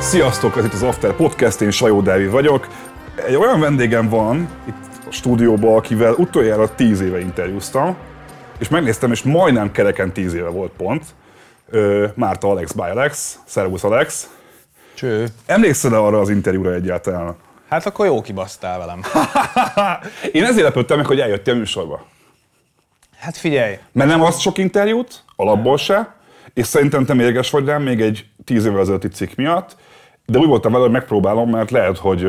Sziasztok, ez itt az After Podcast, én Sajó Dávid vagyok. Egy olyan vendégem van itt a stúdióban, akivel utoljára 10 éve interjúztam, és megnéztem, és majdnem kereken 10 éve volt pont. Márta Alex by Alex. Szervusz Alex. Cső. Emlékszel -e arra az interjúra egyáltalán? Hát akkor jó kibasztál velem. Én ezért lepődtem meg, hogy eljöttél a műsorba. Hát figyelj, Mert nem azt sok interjút, alapból se, és szerintem te mérges vagy rám még egy 10 évvel ezelőtti cikk miatt, de úgy voltam vele, hogy megpróbálom, mert lehet, hogy,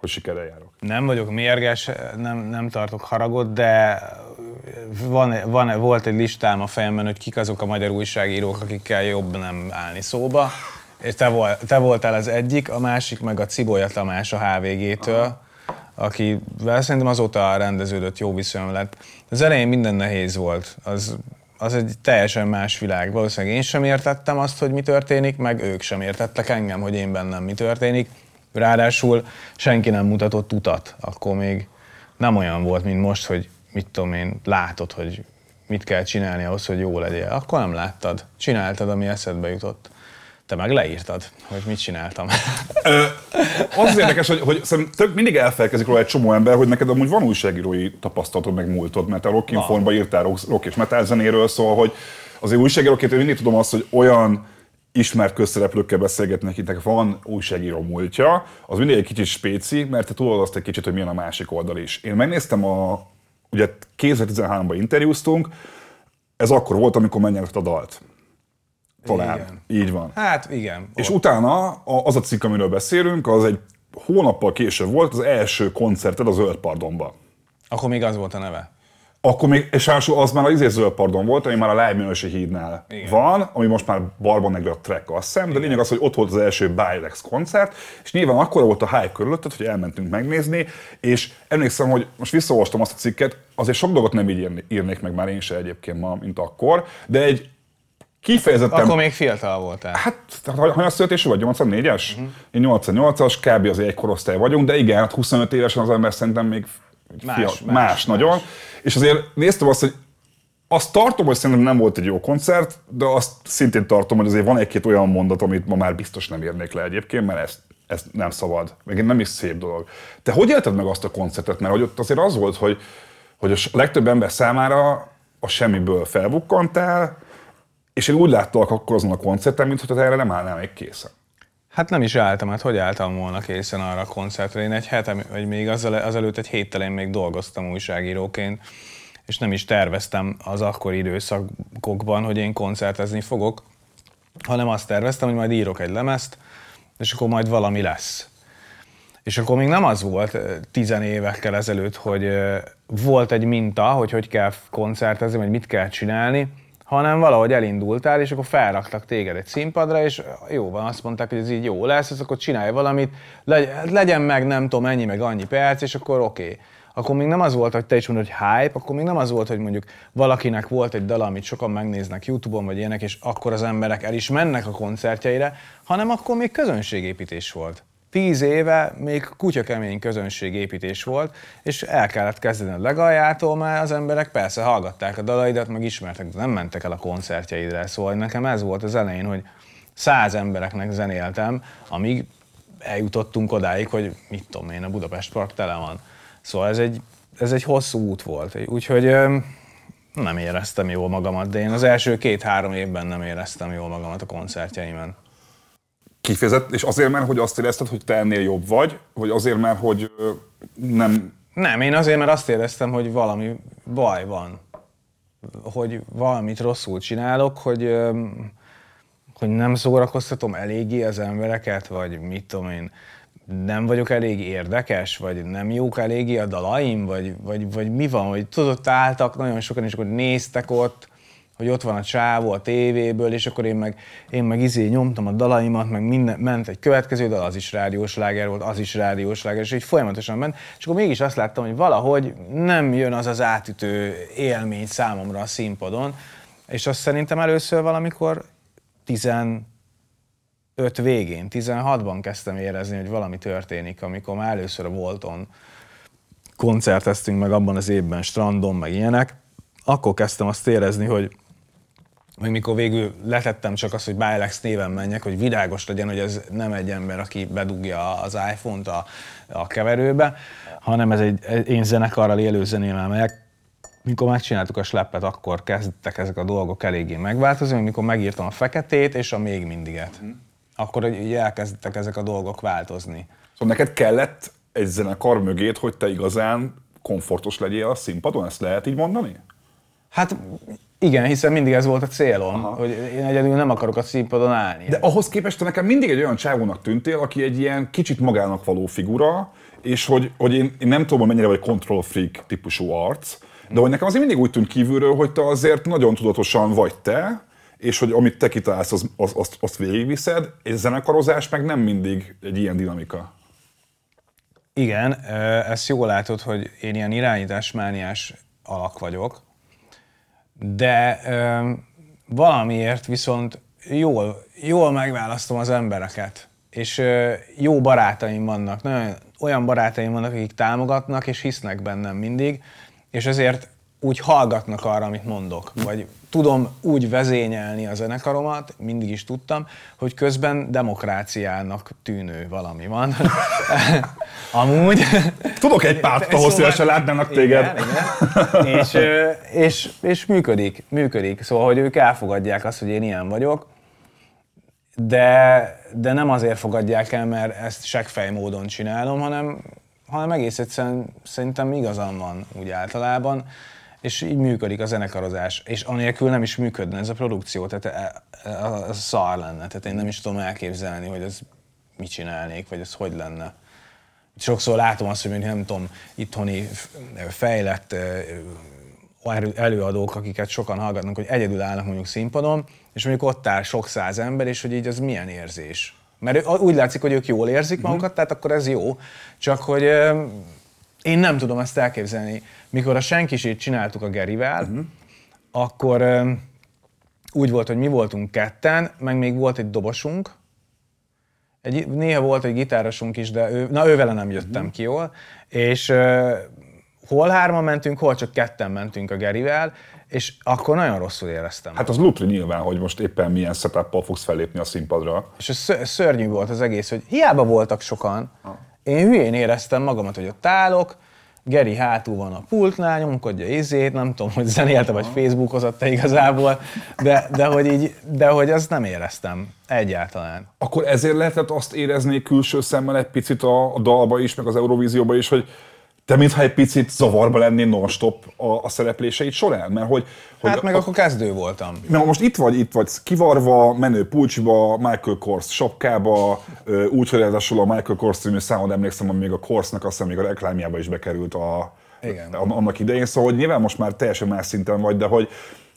hogy sikerrel járok. nem vagyok mérges, nem, nem tartok haragot, de van, van, volt egy listám a fejemben, hogy kik azok a magyar újságírók, akikkel jobb nem állni szóba. És te, vol, te voltál az egyik, a másik meg a Cibolya Tamás a HVG-től, akivel szerintem azóta rendeződött jó viszonyom lett. Az elején minden nehéz volt. Az, az egy teljesen más világ. Valószínűleg én sem értettem azt, hogy mi történik, meg ők sem értettek engem, hogy én bennem mi történik. Ráadásul senki nem mutatott utat. Akkor még nem olyan volt, mint most, hogy mit tudom én, látod, hogy mit kell csinálni ahhoz, hogy jó legyél. Akkor nem láttad. Csináltad, ami eszedbe jutott. Te meg leírtad, hogy mit csináltam. Ö, az az érdekes, hogy, hogy tök mindig elfelkezik róla egy csomó ember, hogy neked amúgy van újságírói tapasztalatod, meg múltod, mert a Rock Informban írtál rock, rock és metal zenéről, szóval, hogy azért újságíróként én mindig tudom azt, hogy olyan ismert közszereplőkkel beszélgetnek, akiknek van újságíró múltja, az mindig egy kicsit spéci, mert te tudod azt egy kicsit, hogy milyen a másik oldal is. Én megnéztem a, ugye 2013-ban interjúztunk, ez akkor volt, amikor megnyert a dalt. Talán. Igen. Így van. Hát igen. És utána a- az a cikk, amiről beszélünk, az egy hónappal később volt az első koncerted a Zöld Pardonba. Akkor még az volt a neve. Akkor még, és ráadásul az már az izé Zöld Pardon volt, ami már a Lájműnösi hídnál Igen. van, ami most már Barban Negra track azt hiszem, de lényeg az, hogy ott volt az első Bilex koncert, és nyilván akkor volt a hype körülötted, hogy elmentünk megnézni, és emlékszem, hogy most visszaolvastam azt a cikket, azért sok dolgot nem így írnék meg már én se egyébként ma, mint akkor, de egy kifejezetten... Akkor még fiatal voltál. Hát, ha- hanyas születésű vagy? 84-es? Mhm. Én 88-as, kb. az egy korosztály vagyunk, de igen, hát 25 évesen az ember szerintem még Más, fia, más, más, más. nagyon. És azért néztem azt, hogy azt tartom, hogy szerintem nem volt egy jó koncert, de azt szintén tartom, hogy azért van egy-két olyan mondat, amit ma már biztos nem érnék le egyébként, mert ezt, ezt nem szabad. Meg nem is szép dolog. Te hogy élted meg azt a koncertet? Mert hogy ott azért az volt, hogy, hogy a legtöbb ember számára a semmiből felbukkantál, és én úgy láttalak akkor azon a koncerten, mintha te erre nem állnál még készen. Hát nem is álltam, hát hogy álltam volna készen arra a koncertre. Én egy hete, vagy még azelőtt egy héttel én még dolgoztam újságíróként, és nem is terveztem az akkori időszakokban, hogy én koncertezni fogok, hanem azt terveztem, hogy majd írok egy lemezt, és akkor majd valami lesz. És akkor még nem az volt tizen évekkel ezelőtt, hogy volt egy minta, hogy hogy kell koncertezni, vagy mit kell csinálni, hanem valahogy elindultál, és akkor felraktak téged egy színpadra, és jó van, azt mondták, hogy ez így jó lesz, és akkor csinálj valamit, legy- legyen meg nem tudom ennyi, meg annyi perc, és akkor oké. Okay. Akkor még nem az volt, hogy te is mondod, hogy hype, akkor még nem az volt, hogy mondjuk valakinek volt egy dal, amit sokan megnéznek YouTube-on, vagy ilyenek, és akkor az emberek el is mennek a koncertjeire, hanem akkor még közönségépítés volt. Tíz éve még kutyakemény közönségépítés volt, és el kellett kezdeni a legaljától, mert az emberek persze hallgatták a dalaidat, meg ismertek, de nem mentek el a koncertjeidre. Szóval nekem ez volt az elején, hogy száz embereknek zenéltem, amíg eljutottunk odáig, hogy mit tudom én, a Budapest Park tele van. Szóval ez egy, ez egy hosszú út volt. Úgyhogy nem éreztem jól magamat, de én az első két-három évben nem éreztem jól magamat a koncertjeimen. Kifejezett, és azért, mert hogy azt érezted, hogy te ennél jobb vagy, vagy azért, mert hogy nem... Nem, én azért, mert azt éreztem, hogy valami baj van. Hogy valamit rosszul csinálok, hogy, hogy nem szórakoztatom eléggé az embereket, vagy mit tudom én, nem vagyok elég érdekes, vagy nem jók eléggé a dalaim, vagy, vagy, vagy mi van, hogy tudod, ott álltak nagyon sokan, és akkor néztek ott, hogy ott van a csávó a tévéből, és akkor én meg, én meg izé nyomtam a dalaimat, meg minden, ment egy következő dal, az is rádiós láger volt, az is rádiós láger, és így folyamatosan ment, és akkor mégis azt láttam, hogy valahogy nem jön az az átütő élmény számomra a színpadon, és azt szerintem először valamikor 10 5 végén, 16-ban kezdtem érezni, hogy valami történik, amikor már először a Volton koncerteztünk meg abban az évben, strandon, meg ilyenek, akkor kezdtem azt érezni, hogy meg mikor végül letettem csak azt, hogy Bilex néven menjek, hogy világos legyen, hogy ez nem egy ember, aki bedugja az iPhone-t a, a keverőbe, hanem ez egy, én zenekarral élő zenével megyek. Mikor megcsináltuk a sleppet, akkor kezdtek ezek a dolgok eléggé megváltozni, mikor megírtam a feketét és a még mindiget. Akkor ugye elkezdtek ezek a dolgok változni. Szóval neked kellett egy zenekar mögét, hogy te igazán komfortos legyél a színpadon? Ezt lehet így mondani? Hát igen, hiszen mindig ez volt a célom, Aha. hogy én egyedül nem akarok a színpadon állni. De ahhoz képest te nekem mindig egy olyan csávónak tűntél, aki egy ilyen kicsit magának való figura, és hogy, hogy én, én nem tudom, mennyire vagy control freak típusú arc, de hogy nekem azért mindig úgy tűnt kívülről, hogy te azért nagyon tudatosan vagy te, és hogy amit te kitalálsz, az, az, azt, azt végigviszed, és zenekarozás meg nem mindig egy ilyen dinamika. Igen, ezt jól látod, hogy én ilyen irányításmániás alak vagyok, de ö, valamiért viszont jól, jól megválasztom az embereket, és ö, jó barátaim vannak, nagyon olyan barátaim vannak, akik támogatnak és hisznek bennem mindig, és ezért úgy hallgatnak arra, amit mondok, vagy tudom úgy vezényelni a zenekaromat, mindig is tudtam, hogy közben demokráciának tűnő valami van. Amúgy. Tudok egy párt, ahol szívesen látnának téged. Igen, igen. És, és, és működik, működik. Szóval, hogy ők elfogadják azt, hogy én ilyen vagyok, de, de nem azért fogadják el, mert ezt seggfej módon csinálom, hanem, hanem egész egyszerűen szerintem igazam van úgy általában és így működik a zenekarozás, és anélkül nem is működne ez a produkció, tehát e, e, az szar lenne, tehát én nem is tudom elképzelni, hogy ez mit csinálnék, vagy ez hogy lenne. Sokszor látom azt, hogy nem tudom, itthoni fejlett előadók, akiket sokan hallgatnak, hogy egyedül állnak mondjuk színpadon, és mondjuk ott áll sok száz ember, és hogy így az milyen érzés. Mert úgy látszik, hogy ők jól érzik magukat, uh-huh. tehát akkor ez jó. Csak hogy én nem tudom ezt elképzelni. Mikor a senkisét csináltuk a Gerivel, uh-huh. akkor um, úgy volt, hogy mi voltunk ketten, meg még volt egy dobosunk, egy, néha volt egy gitárosunk is, de ő, na ő vele nem jöttem uh-huh. ki jól, és uh, hol hárman mentünk, hol csak ketten mentünk a Gerivel, és akkor nagyon rosszul éreztem. Hát az lutri nyilván, hogy most éppen milyen setup fogsz fellépni a színpadra. És ez szörnyű volt az egész, hogy hiába voltak sokan, ha. Én hülyén éreztem magamat, hogy ott állok, Geri hátul van a pultnál, nyomkodja izét, nem tudom, hogy zenélte vagy Facebookozott-e igazából, de, de, hogy így, de hogy azt nem éreztem egyáltalán. Akkor ezért lehetett azt érezni külső szemmel egy picit a, a dalba is, meg az Eurovízióba is, hogy te mintha egy picit zavarba lennél non-stop a, a szerepléseid során, mert hogy... hogy hát meg a, akkor kezdő voltam. Mert most itt vagy, itt vagy kivarva, menő pulcsiba, Michael Kors sapkába, úgy, hogy a Michael Kors című számod emlékszem, hogy még a Korsnak azt hiszem még a reklámjába is bekerült a, Igen. annak idején, szóval hogy nyilván most már teljesen más szinten vagy, de hogy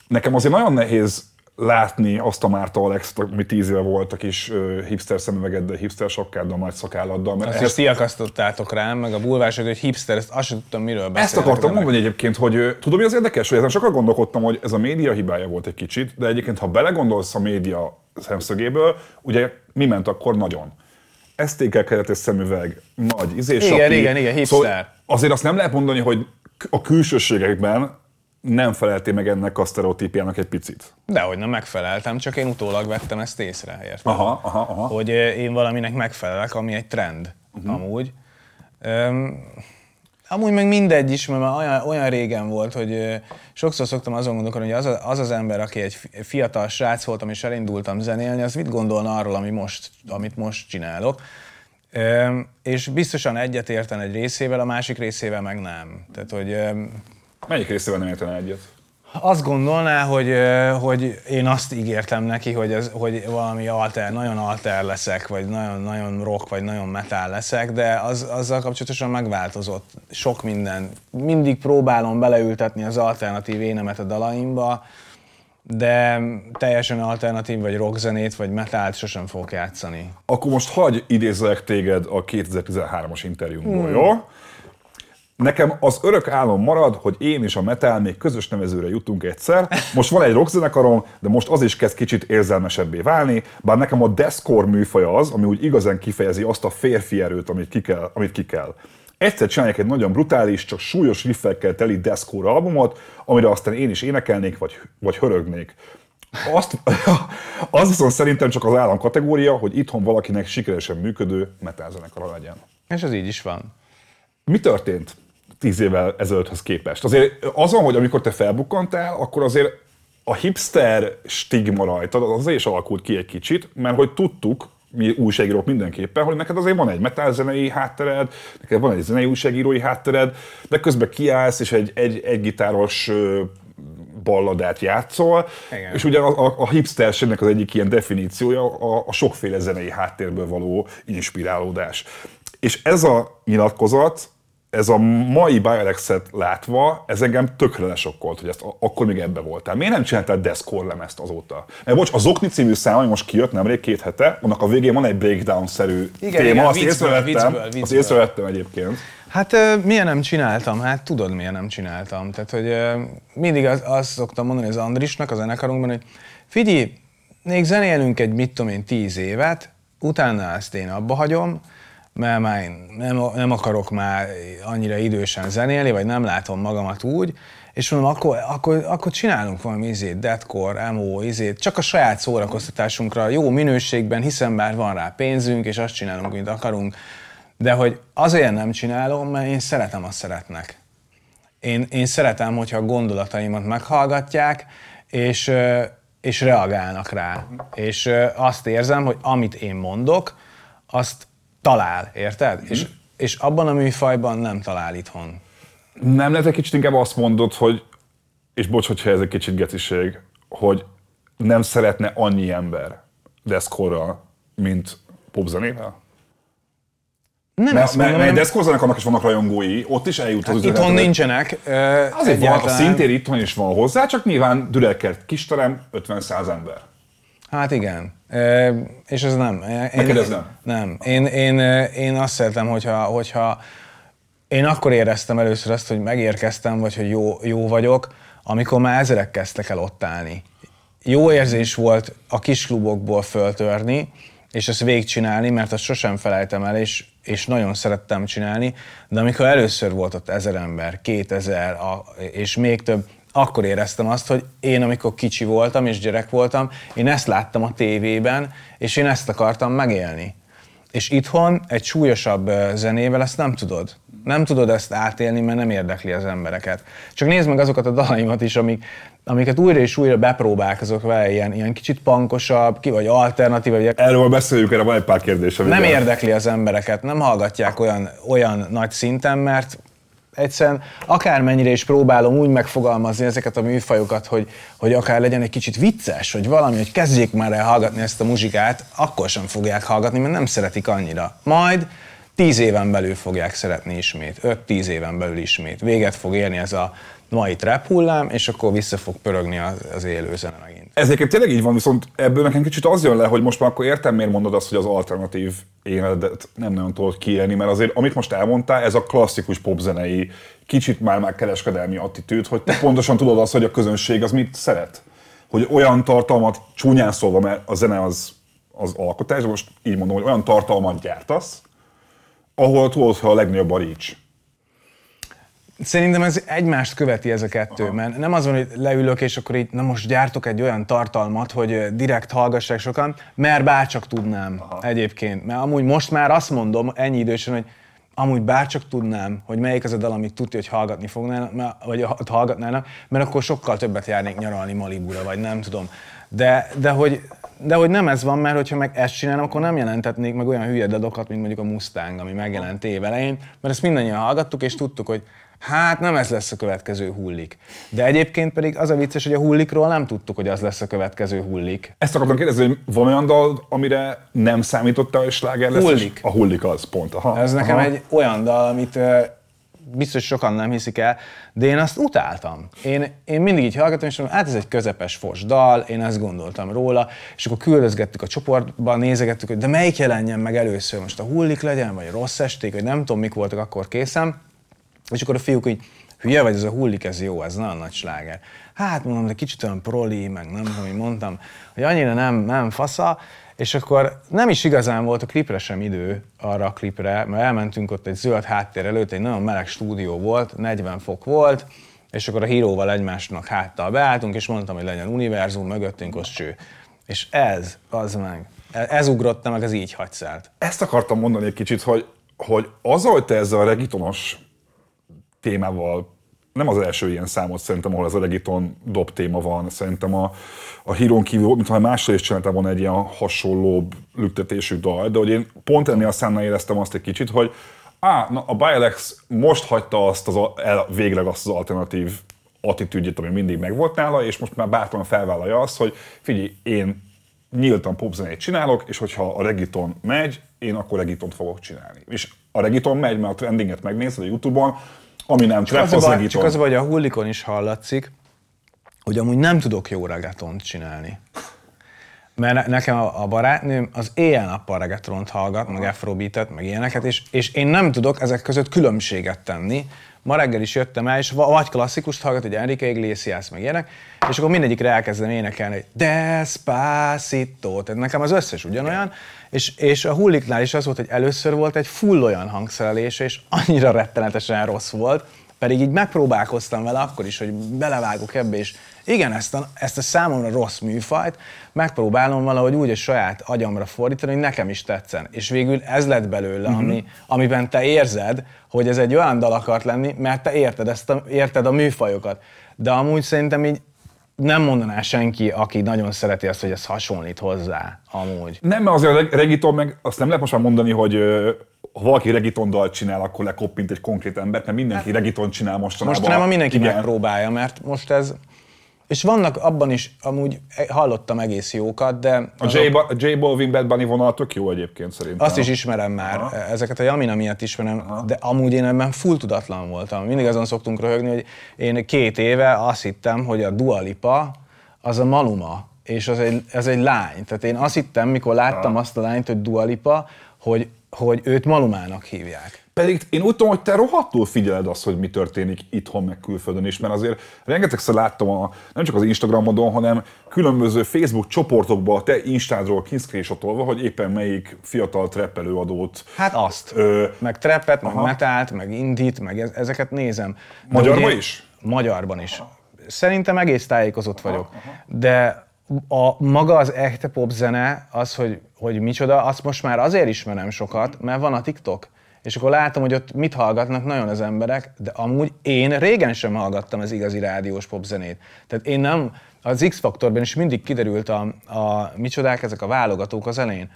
nekem azért nagyon nehéz látni azt a Márta Alex, ami tíz éve volt a kis hipster szemüvegeddel, hipster sokkáddal, nagy szakálladdal. Mert azt ezt... ti akasztottátok rám, meg a bulvásod, hogy hipster, ezt azt sem tudtam, miről beszélni. Ezt akartam mondani egyébként, hogy tudom, mi az érdekes, hogy ezen sokat gondolkodtam, hogy ez a média hibája volt egy kicsit, de egyébként, ha belegondolsz a média szemszögéből, ugye mi ment akkor nagyon? STK keretes szemüveg, nagy izés, Igen, igen, igen, hipster. Szóval azért azt nem lehet mondani, hogy a külsőségekben nem feleltél meg ennek a sztereotípiának egy picit. Dehogy nem megfeleltem, csak én utólag vettem ezt észre, érted? Aha, aha, aha. Hogy én valaminek megfelelek, ami egy trend uh-huh. amúgy. Um, amúgy meg mindegy is, mert már olyan, olyan régen volt, hogy sokszor szoktam azon gondolkodni, hogy az, a, az az ember, aki egy fiatal srác voltam és elindultam zenélni, az mit gondolna arról, ami most, amit most csinálok. Um, és biztosan egyet érten egy részével, a másik részével meg nem. Tehát, hogy um, Melyik részében nem értene egyet? Azt gondolná, hogy, hogy én azt ígértem neki, hogy, ez, hogy valami alter, nagyon alter leszek, vagy nagyon, nagyon rock, vagy nagyon metal leszek, de az, azzal kapcsolatosan megváltozott sok minden. Mindig próbálom beleültetni az alternatív énemet a dalaimba, de teljesen alternatív, vagy rockzenét, vagy metált sosem fogok játszani. Akkor most hagy idézzek téged a 2013-as interjúmból, hmm. jó? Nekem az örök álom marad, hogy én és a metal még közös nevezőre jutunk egyszer. Most van egy rockzenekarom, de most az is kezd kicsit érzelmesebbé válni, bár nekem a deathcore műfaja az, ami úgy igazán kifejezi azt a férfi erőt, amit ki kell. Amit ki kell. Egyszer csinálják egy nagyon brutális, csak súlyos riffekkel teli deathcore albumot, amire aztán én is énekelnék, vagy, vagy hörögnék. Azt, az viszont szerintem csak az állam kategória, hogy itthon valakinek sikeresen működő metal legyen. És az így is van. Mi történt tíz évvel ezelőtthöz képest? Azért azon, hogy amikor te felbukkantál, akkor azért a hipster stigma rajtad az azért is alakult ki egy kicsit, mert hogy tudtuk, mi újságírók mindenképpen, hogy neked azért van egy metal zenei háttered, neked van egy zenei újságírói háttered, de közben kiállsz, és egy, egy, egy gitáros balladát játszol, Igen. és ugye a, a, a hipsterségnek az egyik ilyen definíciója a, a sokféle zenei háttérből való inspirálódás. És ez a nyilatkozat, ez a mai Biorexet látva, ez engem tökre lesokkolt, hogy ezt akkor még ebbe voltál. Miért nem csináltál Deathcore lemezt azóta? Mert bocs, az Okni című szám, ami most kijött nemrég két hete, annak a végén van egy breakdown-szerű igen, téma, igen, azt viccből, észrevettem, viccből, viccből. azt észrevettem egyébként. Hát miért nem csináltam? Hát tudod, miért nem csináltam. Tehát, hogy mindig azt, azt szoktam mondani az Andrisnak, az zenekarunkban, hogy figyelj, még zenélünk egy, mit tudom én, tíz évet, utána ezt én abba hagyom, mert már én nem, nem akarok már annyira idősen zenélni, vagy nem látom magamat úgy, és mondom, akkor, akkor, akkor csinálunk valami izét, deadcore, emo, izét, csak a saját szórakoztatásunkra, jó minőségben, hiszen már van rá pénzünk, és azt csinálunk, mint akarunk. De hogy azért nem csinálom, mert én szeretem, azt szeretnek. Én, én szeretem, hogyha a gondolataimat meghallgatják, és, és reagálnak rá. És azt érzem, hogy amit én mondok, azt talál, érted? Mm. És, és abban a műfajban nem talál itthon. Nem lehet egy kicsit inkább azt mondod, hogy, és bocs, hogyha ez egy kicsit geciség, hogy nem szeretne annyi ember deszkorral, mint popzenével? Nem mert, mert, mert deszkorzának annak is vannak rajongói, ott is eljut hát az Itthon üzenetre. nincsenek. Uh, Azért van, a szintér itthon is van hozzá, csak nyilván Dürelkert kisterem, 50-100 ember. Hát igen. E, és ez nem. Én, Neked ez nem? Nem. Én, én, én azt szeretem, hogyha, hogyha én akkor éreztem először azt, hogy megérkeztem, vagy hogy jó, jó vagyok, amikor már ezerek kezdtek el ott állni. Jó érzés volt a kis klubokból föltörni, és ezt végigcsinálni, mert azt sosem felejtem el, és, és nagyon szerettem csinálni, de amikor először volt ott ezer ember, kétezer, a, és még több, akkor éreztem azt, hogy én, amikor kicsi voltam és gyerek voltam, én ezt láttam a tévében, és én ezt akartam megélni. És itthon egy súlyosabb zenével ezt nem tudod. Nem tudod ezt átélni, mert nem érdekli az embereket. Csak nézd meg azokat a dalaimat is, amik, amiket újra és újra bepróbálkozok vele, ilyen, ilyen kicsit pankosabb, ki vagy alternatív. Vagy... Erről beszéljük, erre van egy pár kérdés. Nem érdekli az embereket, nem hallgatják olyan, olyan nagy szinten, mert egyszerűen akármennyire is próbálom úgy megfogalmazni ezeket a műfajokat, hogy, hogy akár legyen egy kicsit vicces, hogy valami, hogy kezdjék már el hallgatni ezt a muzsikát, akkor sem fogják hallgatni, mert nem szeretik annyira. Majd tíz éven belül fogják szeretni ismét, öt-tíz éven belül ismét. Véget fog érni ez a mai trap hullám, és akkor vissza fog pörögni az, az élő zene. Ez egyébként tényleg így van, viszont ebből nekem kicsit az jön le, hogy most már akkor értem, miért mondod azt, hogy az alternatív életet nem nagyon tudod kiélni, mert azért, amit most elmondtál, ez a klasszikus popzenei, kicsit már már kereskedelmi attitűd, hogy te pontosan tudod azt, hogy a közönség az mit szeret. Hogy olyan tartalmat, csúnyán szólva, mert a zene az, az alkotás, most így mondom, hogy olyan tartalmat gyártasz, ahol tudod, hogy a legnagyobb a reach Szerintem ez egymást követi ez a kettő, Aha. mert nem az van, hogy leülök, és akkor itt, na most gyártok egy olyan tartalmat, hogy direkt hallgassák sokan, mert bárcsak tudnám Aha. egyébként. Mert amúgy most már azt mondom ennyi idősen, hogy amúgy bárcsak tudnám, hogy melyik az a dal, amit tudja, hogy hallgatni fognának, vagy hallgatnának, mert akkor sokkal többet járnék nyaralni Malibura, vagy nem tudom. De, de, hogy, de hogy nem ez van, mert hogyha meg ezt csinálom, akkor nem jelentetnék meg olyan hülye dadokat, mint mondjuk a Mustang, ami megjelent évelején, mert ezt mindannyian hallgattuk, és tudtuk, hogy Hát nem ez lesz a következő hullik. De egyébként pedig az a vicces, hogy a hullikról nem tudtuk, hogy az lesz a következő hullik. Ezt akartam kérdezni, hogy van olyan dal, amire nem számítottál, hogy sláger lesz? Hullik. A hullik az, pont. Aha. Ez nekem egy olyan dal, amit biztos sokan nem hiszik el, de én azt utáltam. Én, én mindig így hallgatom, és mondom, hát ez egy közepes fos dal, én ezt gondoltam róla, és akkor küldözgettük a csoportban, nézegettük, hogy de melyik jelenjen meg először, most a hullik legyen, vagy a rossz esték, vagy nem tudom, mik voltak akkor készen És akkor a fiúk így, hülye vagy, ez a hullik, ez jó, ez nagyon nagy sláger. Hát mondom, de kicsit olyan proli, meg nem tudom, hogy mondtam, hogy annyira nem, nem fasza, és akkor nem is igazán volt a klipre sem idő arra a klipre, mert elmentünk ott egy zöld háttér előtt, egy nagyon meleg stúdió volt, 40 fok volt, és akkor a híróval egymásnak háttal beálltunk, és mondtam, hogy legyen univerzum, mögöttünk az cső. És ez, az meg, ez ugrotta meg, ez így hagyszállt. Ezt akartam mondani egy kicsit, hogy, hogy azzal, hogy te ezzel a regitonos témával nem az első ilyen számot szerintem, ahol ez a regiton dob téma van. Szerintem a, a hírón kívül, mintha máshol is csináltam volna egy ilyen hasonló lüktetésű dal, de hogy én pont ennél a számnál éreztem azt egy kicsit, hogy á, na, a Bialex most hagyta azt az, el, végleg azt az alternatív attitűdjét, ami mindig megvolt nála, és most már bátran felvállalja azt, hogy figyelj, én nyíltan popzenét csinálok, és hogyha a regiton megy, én akkor regitont fogok csinálni. És a regiton megy, mert a trendinget megnézed a Youtube-on, ami nem csak az, az, baj, csak az, hogy a hullikon is hallatszik, hogy amúgy nem tudok jó regetont csinálni. Mert nekem a, a barátnőm az éjjel-nappal regetont hallgat, meg afrobeatet, meg ilyeneket, és, és én nem tudok ezek között különbséget tenni, ma reggel is jöttem el, és vagy klasszikust hallgat, hogy Enrique Iglesias, meg ilyenek, és akkor mindegyikre elkezdem énekelni, hogy Despacito, tehát nekem az összes ugyanolyan, és, és a hulliknál is az volt, hogy először volt egy full olyan hangszerelés, és annyira rettenetesen rossz volt, pedig így megpróbálkoztam vele akkor is, hogy belevágok ebbe, és igen, ezt a, ezt a számomra rossz műfajt megpróbálom valahogy úgy a saját agyamra fordítani, hogy nekem is tetszen. És végül ez lett belőle, uh-huh. ami, amiben te érzed, hogy ez egy olyan dal akart lenni, mert te érted, ezt a, érted a műfajokat. De amúgy szerintem így nem mondaná senki, aki nagyon szereti azt, hogy ez hasonlít hozzá, amúgy. Nem, mert azért a regiton meg azt nem lehet most már mondani, hogy ha valaki regiton dalt csinál, akkor lekoppint egy konkrét embert, mert mindenki hát, regiton csinál mostanában. Mostanában mindenki igen. megpróbálja, mert most ez és vannak abban is, amúgy hallottam egész jókat, de... A J, a J Balvin Bad Bunny vonal tök jó egyébként szerintem. Azt is ismerem már, Aha. ezeket a Jamina miatt ismerem, Aha. de amúgy én ebben full tudatlan voltam. Mindig azon szoktunk röhögni, hogy én két éve azt hittem, hogy a Dua Lipa az a Maluma, és az egy, az egy lány. Tehát én azt hittem, mikor láttam Aha. azt a lányt, hogy Dua Lipa, hogy, hogy őt Malumának hívják. Pedig én úgy tudom, hogy te rohadtul figyeled azt, hogy mi történik itthon, meg külföldön is, mert azért rengetegszer láttam a, nem csak az Instagramodon, hanem különböző Facebook csoportokban a te Instádról kiszkrésotolva, hogy éppen melyik fiatal treppelőadót. Hát azt. Ö, meg treppet, meg metált, meg indít, meg ezeket nézem. Magyarban is? Magyarban is. Szerintem egész tájékozott vagyok. Aha. De a maga az echte pop zene, az, hogy, hogy micsoda, azt most már azért ismerem sokat, mert van a TikTok és akkor látom, hogy ott mit hallgatnak nagyon az emberek, de amúgy én régen sem hallgattam az igazi rádiós popzenét. Tehát én nem, az X-faktorban is mindig kiderült a, a micsodák, ezek a válogatók az elején,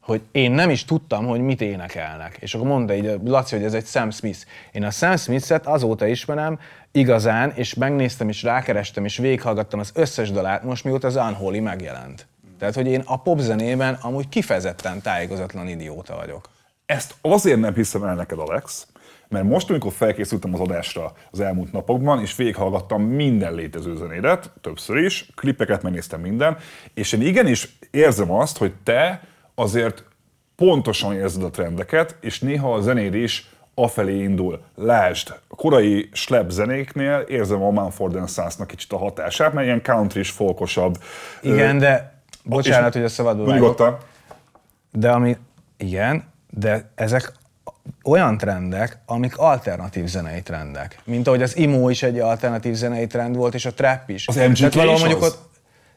hogy én nem is tudtam, hogy mit énekelnek. És akkor mondta így Laci, hogy ez egy Sam Smith. Én a Sam Smith-et azóta ismerem igazán, és megnéztem, és rákerestem, és végighallgattam az összes dalát, most mióta az Unholy megjelent. Tehát, hogy én a popzenében amúgy kifejezetten tájékozatlan idióta vagyok. Ezt azért nem hiszem el neked, Alex, mert most, amikor felkészültem az adásra az elmúlt napokban, és végighallgattam minden létező zenédet, többször is, klippeket megnéztem minden, és én igenis érzem azt, hogy te azért pontosan érzed a trendeket, és néha a zenéd is afelé indul. Lásd, a korai slap zenéknél érzem a Manford Sons-nak kicsit a hatását, mert ilyen country folkosabb. Igen, de bocsánat, hogy a szabadul De ami, igen, de ezek olyan trendek, amik alternatív zenei trendek. Mint ahogy az imo is egy alternatív zenei trend volt, és a trap is. Az MGK Tehát is mondjuk az? Ott,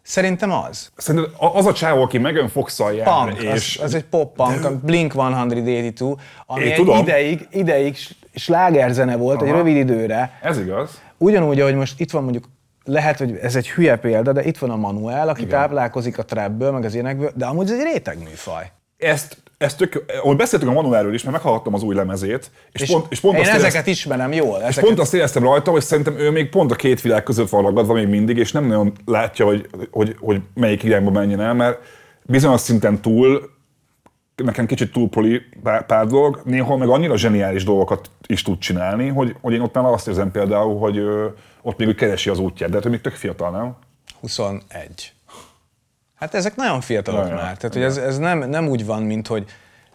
Szerintem az. Szerintem az a csávó, aki megjön fox jár, punk, és... Az, az egy pop-punk, de... Blink 182, ami Én egy tudom. ideig, ideig slágerzene volt, Aha. egy rövid időre. Ez igaz. Ugyanúgy, ahogy most itt van mondjuk lehet, hogy ez egy hülye példa, de itt van a Manuel, aki Igen. táplálkozik a trapből, meg az énekből, de amúgy ez egy réteg műfaj. Ezt ezt tök, ahogy beszéltünk a Manuelről is, mert meghallgattam az új lemezét, és, és pont, és pont én azt ezeket éreztem, ismerem jól. Ezeket. És pont azt éreztem rajta, hogy szerintem ő még pont a két világ között van ragadva még mindig, és nem nagyon látja, hogy, hogy, hogy melyik irányba menjen el, mert bizonyos szinten túl, nekem kicsit túl poli pár, pár dolog, néha meg annyira zseniális dolgokat is tud csinálni, hogy, hogy én ott már azt érzem például, hogy ö, ott még keresi az útját, de hát még tök fiatal, nem? 21. Hát ezek nagyon fiatalok nagyon már. Tehát, hogy ez, ez nem, nem úgy van, mint hogy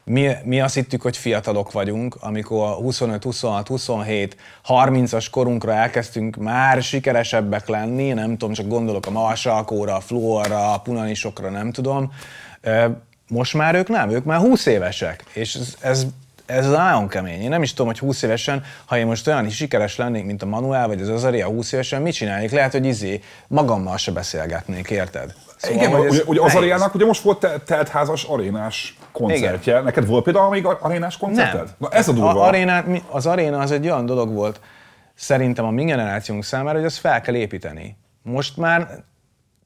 mi, mi azt hittük, hogy fiatalok vagyunk, amikor 25, 26, 27, 30-as korunkra elkezdtünk már sikeresebbek lenni, nem tudom, csak gondolok a Marsalkóra, a Fluorra, a Punanisokra, nem tudom. Most már ők nem, ők már 20 évesek, és ez, ez ez nagyon kemény. Én nem is tudom, hogy 20 évesen, ha én most olyan is sikeres lennék, mint a Manuel vagy az Azaria 20 évesen, mit csinálnék? Lehet, hogy izé magammal se beszélgetnék, érted? Szóval, Igen, ugye, ugye az arénának ugye most volt teltházas arénás koncertje. Igen. Neked volt például még arénás koncerted? Nem. Na ez a durva. A, aréná, az aréna az egy olyan dolog volt, szerintem a mi generációnk számára, hogy ezt fel kell építeni. Most már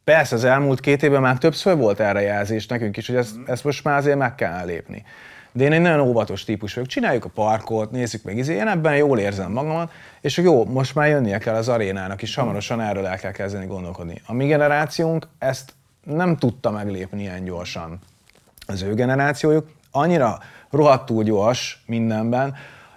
Persze az elmúlt két évben már többször volt erre jelzés nekünk is, hogy ezt, ezt most már azért meg kell lépni. De én egy nagyon óvatos típus vagyok. Csináljuk a parkot, nézzük meg, izé, én ebben jól érzem magamat, és jó, most már jönnie kell az arénának, és hamarosan erről el kell kezdeni gondolkodni. A mi generációnk ezt nem tudta meglépni ilyen gyorsan. Az ő generációjuk annyira rohadtul gyors mindenben,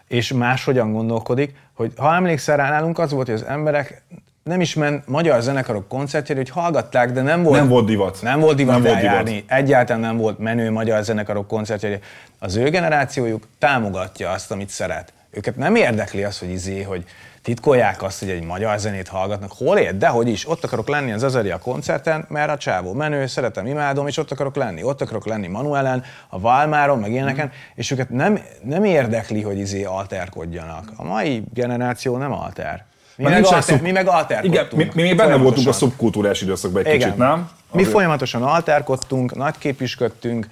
és máshogyan gondolkodik, hogy ha emlékszel rá, nálunk az volt, hogy az emberek nem is ment magyar zenekarok koncertjére, hogy hallgatták, de nem volt, nem volt divat. Nem volt divat nem. Volt divat. Egyáltalán nem volt menő magyar zenekarok koncertjére. Az ő generációjuk támogatja azt, amit szeret. Őket nem érdekli az, hogy izé, hogy titkolják azt, hogy egy magyar zenét hallgatnak. Hol ér? De hogy is. Ott akarok lenni az Azaria koncerten, mert a csávó menő, szeretem, imádom, és ott akarok lenni. Ott akarok lenni Manuelen, a Valmáron, meg ilyeneken, mm. és őket nem, nem érdekli, hogy izé alterkodjanak. A mai generáció nem alter. Mi meg, alter, szub... mi meg alterkodtunk. Igen, mi, mi benne voltunk a szubkultúrás időszakban egy Igen. kicsit, nem? Mi Azért. folyamatosan alterkodtunk, nagyképüsködtünk,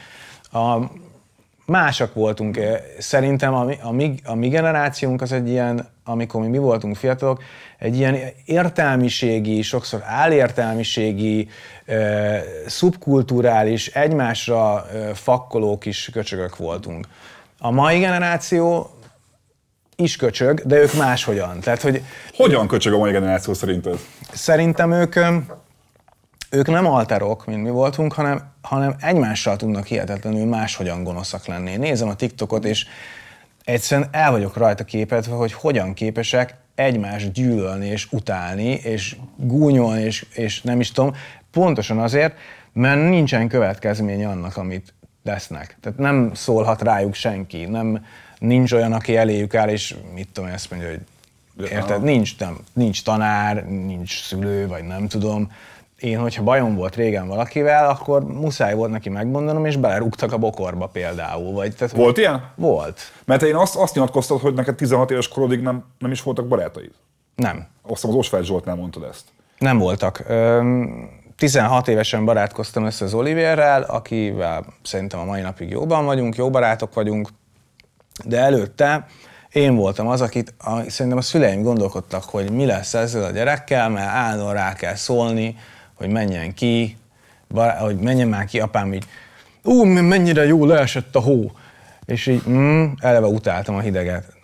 a, másak voltunk. Szerintem a, a, mi, a mi generációnk az egy ilyen, amikor mi, mi voltunk fiatalok, egy ilyen értelmiségi, sokszor álértelmiségi, e, szubkulturális, egymásra e, fakkoló kis köcsögök voltunk. A mai generáció is köcsög, de ők máshogyan. Tehát, hogy Hogyan köcsög a mai generáció szerinted? Szerintem ők, ők nem alterok, mint mi voltunk, hanem, hanem egymással tudnak hihetetlenül máshogyan gonoszak lenni. Nézem a TikTokot, és egyszerűen el vagyok rajta képetve, hogy hogyan képesek egymást gyűlölni és utálni, és gúnyolni, és, és nem is tudom, pontosan azért, mert nincsen következménye annak, amit lesznek. Tehát nem szólhat rájuk senki, nem, nincs olyan, aki eléjük áll, és mit tudom, ezt mondja, hogy érted, nincs, nem, nincs tanár, nincs szülő, vagy nem tudom. Én, hogyha bajom volt régen valakivel, akkor muszáj volt neki megmondanom, és belerúgtak a bokorba például. Vagy, tehát, volt ilyen? Volt. Mert én azt, azt nyilatkoztad, hogy neked 16 éves korodig nem, nem is voltak barátaid. Nem. Azt az Osvágy Zsoltnál mondtad ezt. Nem voltak. 16 évesen barátkoztam össze az Olivérrel, akivel szerintem a mai napig jóban vagyunk, jó barátok vagyunk, de előtte én voltam az, akit a, szerintem a szüleim gondolkodtak, hogy mi lesz ezzel a gyerekkel, mert állandóan rá kell szólni, hogy menjen ki, bará, hogy menjen már ki, apám így, ú, mennyire jó leesett a hó. És így, mm, eleve utáltam a hideget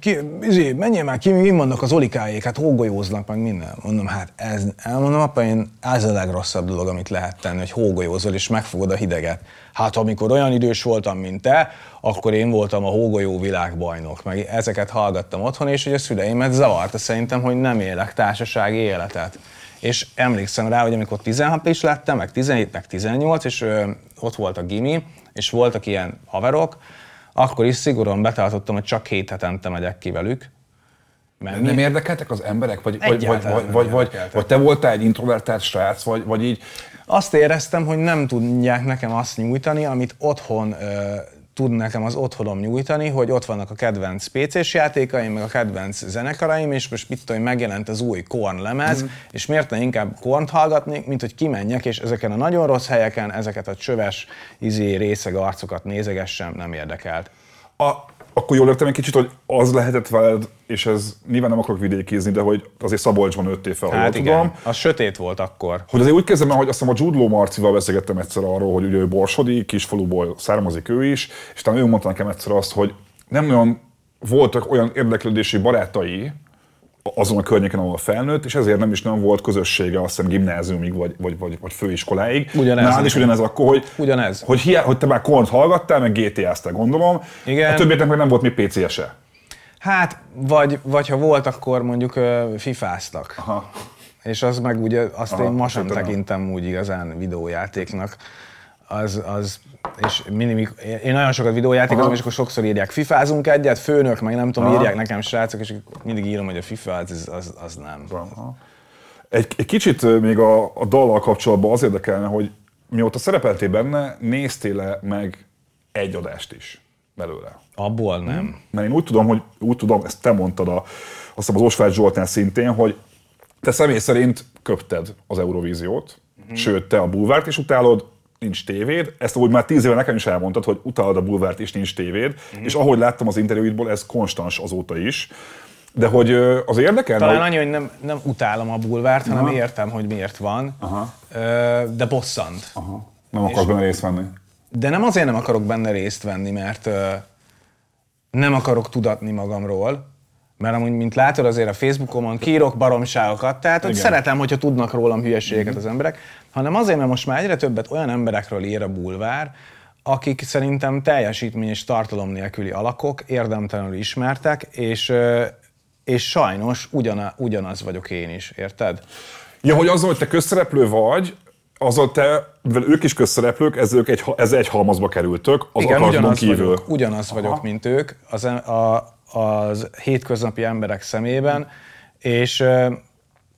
ki, izé, menjél már ki, mi vannak az olikáék, hát hógolyóznak, meg minden. Mondom, hát ez, elmondom, apa, én ez a legrosszabb dolog, amit lehet tenni, hogy hógolyózol, és megfogod a hideget. Hát amikor olyan idős voltam, mint te, akkor én voltam a hógolyó világbajnok, meg ezeket hallgattam otthon, és hogy a szüleimet zavarta szerintem, hogy nem élek társasági életet. És emlékszem rá, hogy amikor 16 is lettem, meg 17, meg 18, és ö, ott volt a gimi, és voltak ilyen haverok, akkor is szigorúan betartottam, hogy csak két hetente megyek ki velük. Mert nem érdekeltek az emberek? Vagy, vagy, vagy, vagy, vagy, vagy, vagy te voltál egy introvertált srác, vagy, vagy így? Azt éreztem, hogy nem tudják nekem azt nyújtani, amit otthon ö, tud nekem az otthonom nyújtani, hogy ott vannak a kedvenc PC-s játékaim, meg a kedvenc zenekaraim, és most mit tudom, megjelent az új Korn lemez, mm. és miért ne inkább Kornt hallgatnék, mint hogy kimenjek, és ezeken a nagyon rossz helyeken ezeket a csöves, izé, részeg arcokat nézegessem, nem érdekelt. A, akkor jól értem egy kicsit, hogy az lehetett veled, és ez nyilván nem akarok vidékézni, de hogy azért Szabolcsban nőttél fel, hát igen, tudom. az sötét volt akkor. Hogy azért úgy kezdem hogy azt hiszem a Judló Marcival beszélgettem egyszer arról, hogy ugye ő borsodi, kisfaluból származik ő is, és talán ő mondta nekem egyszer azt, hogy nem olyan voltak olyan érdeklődési barátai, azon a környéken, ahol felnőtt, és ezért nem is nem volt közössége, azt hiszem gimnáziumig vagy, vagy, vagy, vagy főiskoláig. Ugyanez. Nál is ugyanez akkor, hogy, ugyanez. Hogy, hiá, hogy te már kornt hallgattál, meg GTA-ztál, gondolom. Igen. A többieknek meg nem volt még PC-se. Hát, vagy, vagy ha volt, akkor mondjuk uh, fifáztak. Aha. És az meg ugye, azt Aha, én ma sem tekintem úgy igazán videójátéknak az, az és minimik, én nagyon sokat videójátékozom, és akkor sokszor írják fifázunk egyet, főnök, meg nem tudom, Aha. írják nekem srácok, és mindig írom, hogy a FIFA, az, az, az nem. Aha. Egy, egy kicsit még a, a dallal kapcsolatban az érdekelne, hogy mióta szerepeltél benne, néztél-e meg egy adást is belőle? Abból nem. Mert én úgy tudom, hogy úgy tudom, ezt te mondtad a, azt az Osvágy Zsoltán szintén, hogy te személy szerint köpted az Eurovíziót, uh-huh. sőt, te a bulvárt is utálod, nincs tévéd. Ezt úgy már tíz éve nekem is elmondtad, hogy utálod a bulvárt és nincs tévéd, uh-huh. és ahogy láttam az interjúidból, ez konstans azóta is. De hogy az érdekel? Talán hogy... annyi, hogy nem, nem utálom a bulvárt, hanem Aha. értem, hogy miért van, Aha. de bosszant. Aha. Nem akarok benne részt venni. De nem azért nem akarok benne részt venni, mert nem akarok tudatni magamról, mert amúgy, mint látod, azért a Facebookomon kírok baromságokat, tehát hogy Igen. szeretem, hogyha tudnak rólam hülyeségeket az emberek, hanem azért, mert most már egyre többet olyan emberekről ír a bulvár, akik szerintem teljesítmény és tartalom nélküli alakok, érdemtelenül ismertek, és, és sajnos ugyana, ugyanaz vagyok én is, érted? Ja, hogy az, hogy te közszereplő vagy, azon te, mivel ők is közszereplők, ez, ők egy, ez egy halmazba kerültök, az Igen, ugyanaz kívül. Vagyok, ugyanaz Aha. vagyok, mint ők, az, a, az hétköznapi emberek szemében, és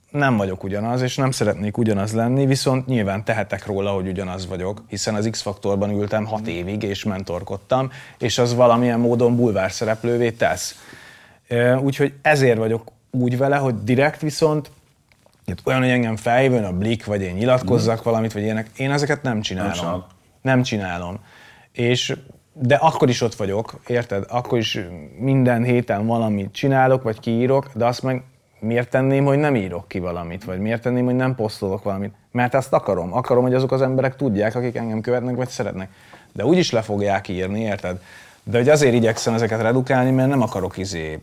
nem vagyok ugyanaz, és nem szeretnék ugyanaz lenni, viszont nyilván tehetek róla, hogy ugyanaz vagyok, hiszen az X-faktorban ültem hat évig, és mentorkodtam, és az valamilyen módon bulvár szereplővé tesz. Úgyhogy ezért vagyok úgy vele, hogy direkt viszont olyan, hogy engem felhívjon a Blik, vagy én nyilatkozzak mm. valamit, vagy ilyenek, én ezeket nem csinálom. Nem, nem csinálom. És de akkor is ott vagyok, érted? Akkor is minden héten valamit csinálok, vagy kiírok, de azt meg miért tenném, hogy nem írok ki valamit, vagy miért tenném, hogy nem posztolok valamit? Mert azt akarom. Akarom, hogy azok az emberek tudják, akik engem követnek, vagy szeretnek. De úgyis le fogják írni, érted? De hogy azért igyekszem ezeket redukálni, mert nem akarok izé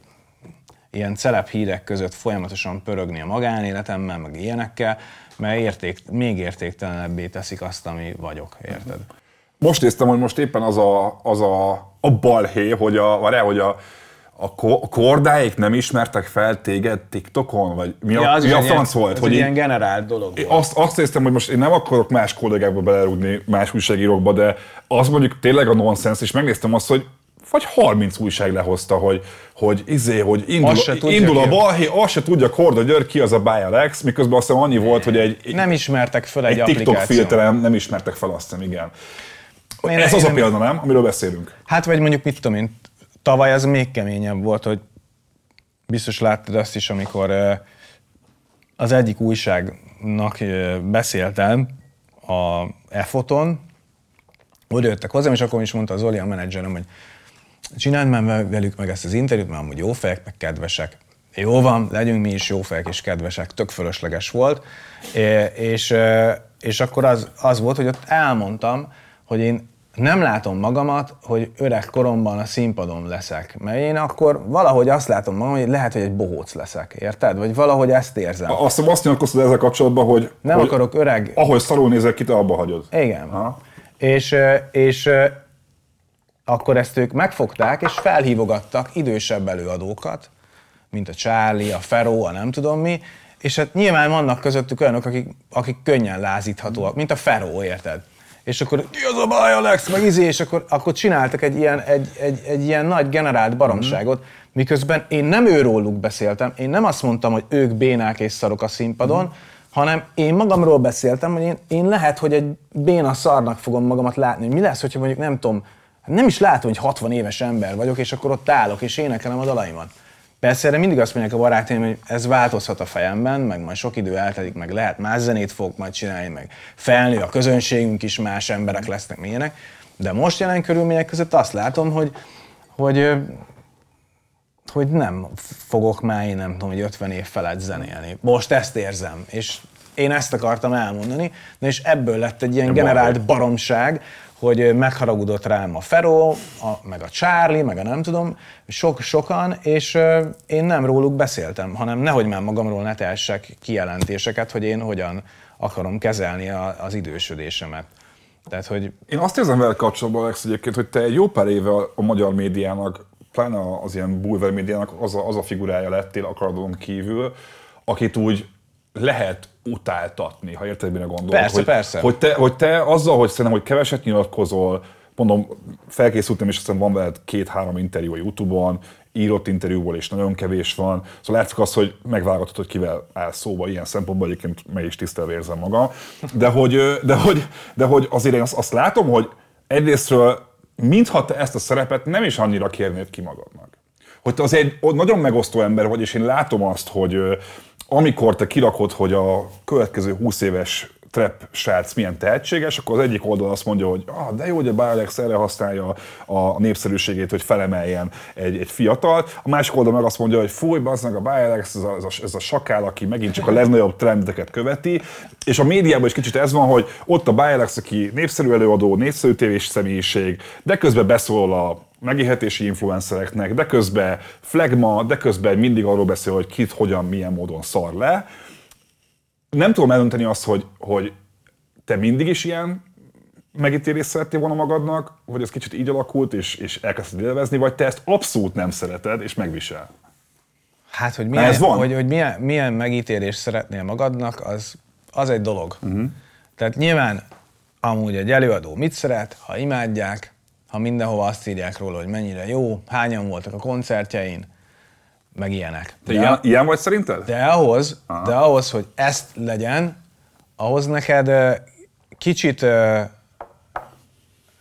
ilyen hírek között folyamatosan pörögni a magánéletemmel, meg ilyenekkel, mert érték, még értéktelenebbé teszik azt, ami vagyok, érted? Most néztem, hogy most éppen az a, az a, a balhé, hogy a, vagy hogy a, a kordáik nem ismertek fel téged TikTokon? Vagy mi ja, a, mi a franc volt? hogy ilyen generált dolog volt. Azt, azt néztem, hogy most én nem akarok más kollégákba belerúgni, más újságírókba, de az mondjuk tényleg a nonsens, és megnéztem azt, hogy vagy 30 újság lehozta, hogy, hogy izé, hogy indul, indul a balhé, azt se tudja Korda György ki az a Bayer Lex, miközben azt hiszem annyi volt, hogy egy, egy nem ismertek fel egy, egy TikTok filterem, nem ismertek fel azt hiszem, igen. Én Ez az a példa, nem? Amiről beszélünk. Hát vagy mondjuk mit tudom én, tavaly az még keményebb volt, hogy biztos láttad azt is, amikor az egyik újságnak beszéltem a EFOTon, oda jöttek hozzám, és akkor is mondta az Zoli, a menedzserem, hogy csináld már velük meg ezt az interjút, mert amúgy jó fejek, meg kedvesek. Jó van, legyünk mi is jó fejek és kedvesek, tök fölösleges volt. És, és akkor az, az volt, hogy ott elmondtam, hogy én nem látom magamat, hogy öreg koromban a színpadon leszek. Mert én akkor valahogy azt látom magam, hogy lehet, hogy egy bohóc leszek, érted? Vagy valahogy ezt érzem. Azt, azt nyilatkoztad ezzel kapcsolatban, hogy... Nem hogy akarok öreg... Ahogy szarul nézel ki, te abba hagyod. Igen. Aha. És, és akkor ezt ők megfogták, és felhívogattak idősebb előadókat, mint a Charlie, a Feró, a nem tudom mi, és hát nyilván vannak közöttük olyanok, akik, akik könnyen lázíthatóak, mint a Feró, érted? És akkor ki az a baj, Alex, meg izé, és akkor, akkor csináltak egy ilyen, egy, egy, egy ilyen nagy generált baromságot, miközben én nem őróluk beszéltem, én nem azt mondtam, hogy ők bénák és szarok a színpadon, mm. hanem én magamról beszéltem, hogy én, én lehet, hogy egy béna szarnak fogom magamat látni. Mi lesz, hogyha mondjuk nem tudom, nem is látom, hogy 60 éves ember vagyok, és akkor ott állok, és énekelem a dalaimat. Persze erre mindig azt mondják a barátaim, hogy ez változhat a fejemben, meg majd sok idő eltelik, meg lehet más zenét fog majd csinálni, meg felnő a közönségünk is, más emberek lesznek, milyenek. De most jelen körülmények között azt látom, hogy, hogy, hogy nem fogok már, én nem tudom, hogy 50 év felett zenélni. Most ezt érzem, és én ezt akartam elmondani, de és ebből lett egy ilyen generált baromság, hogy megharagudott rám a Feró, a, meg a Charlie, meg a nem tudom, sok, sokan, és én nem róluk beszéltem, hanem nehogy már magamról ne tehessek kijelentéseket, hogy én hogyan akarom kezelni a, az idősödésemet. Tehát, hogy... Én azt érzem vele kapcsolatban, Alex, egyébként, hogy te egy jó pár éve a magyar médiának, pláne az ilyen bulver médiának az a, az a figurája lettél akaradon kívül, akit úgy lehet utáltatni, ha érted, mire gondolok. Persze, hogy, persze. Hogy te, hogy te azzal, hogy szerintem, hogy keveset nyilatkozol, mondom, felkészültem, és aztán van veled két-három interjú a Youtube-on, írott interjúból is nagyon kevés van, szóval látszik az, hogy megválogatod, hogy kivel áll szóba, ilyen szempontból egyébként meg is tisztelve érzem magam, de hogy, de hogy, de hogy azért én azt, azt látom, hogy egyrésztről mintha te ezt a szerepet nem is annyira kérnéd ki magadnak. Hogy te azért egy nagyon megosztó ember vagy, és én látom azt, hogy amikor te kirakod, hogy a következő 20 éves trap srác milyen tehetséges, akkor az egyik oldal azt mondja, hogy ah, de jó, hogy a Bialex erre használja a népszerűségét, hogy felemeljen egy, egy fiatalt. A másik oldal meg azt mondja, hogy fúj, az meg a Bialex, ez a, ez, a, ez a sakál, aki megint csak a legnagyobb trendeket követi. És a médiában is kicsit ez van, hogy ott a Bialex, aki népszerű előadó, népszerű tévés személyiség, de közben beszól a megélhetési influencereknek, de közben flagma, de közben mindig arról beszél, hogy kit, hogyan, milyen módon szar le nem tudom eldönteni azt, hogy, hogy te mindig is ilyen megítélést szerettél volna magadnak, vagy ez kicsit így alakult, és, és elkezdted élvezni, vagy te ezt abszolút nem szereted, és megvisel. Hát, hogy milyen, ez van. Hogy, hogy milyen, milyen megítélést szeretnél magadnak, az, az egy dolog. Uh-huh. Tehát nyilván amúgy egy előadó mit szeret, ha imádják, ha mindenhova azt írják róla, hogy mennyire jó, hányan voltak a koncertjein, meg ilyenek. Te ilyen, ilyen vagy szerinted? De ahhoz, de ahhoz, hogy ezt legyen, ahhoz neked kicsit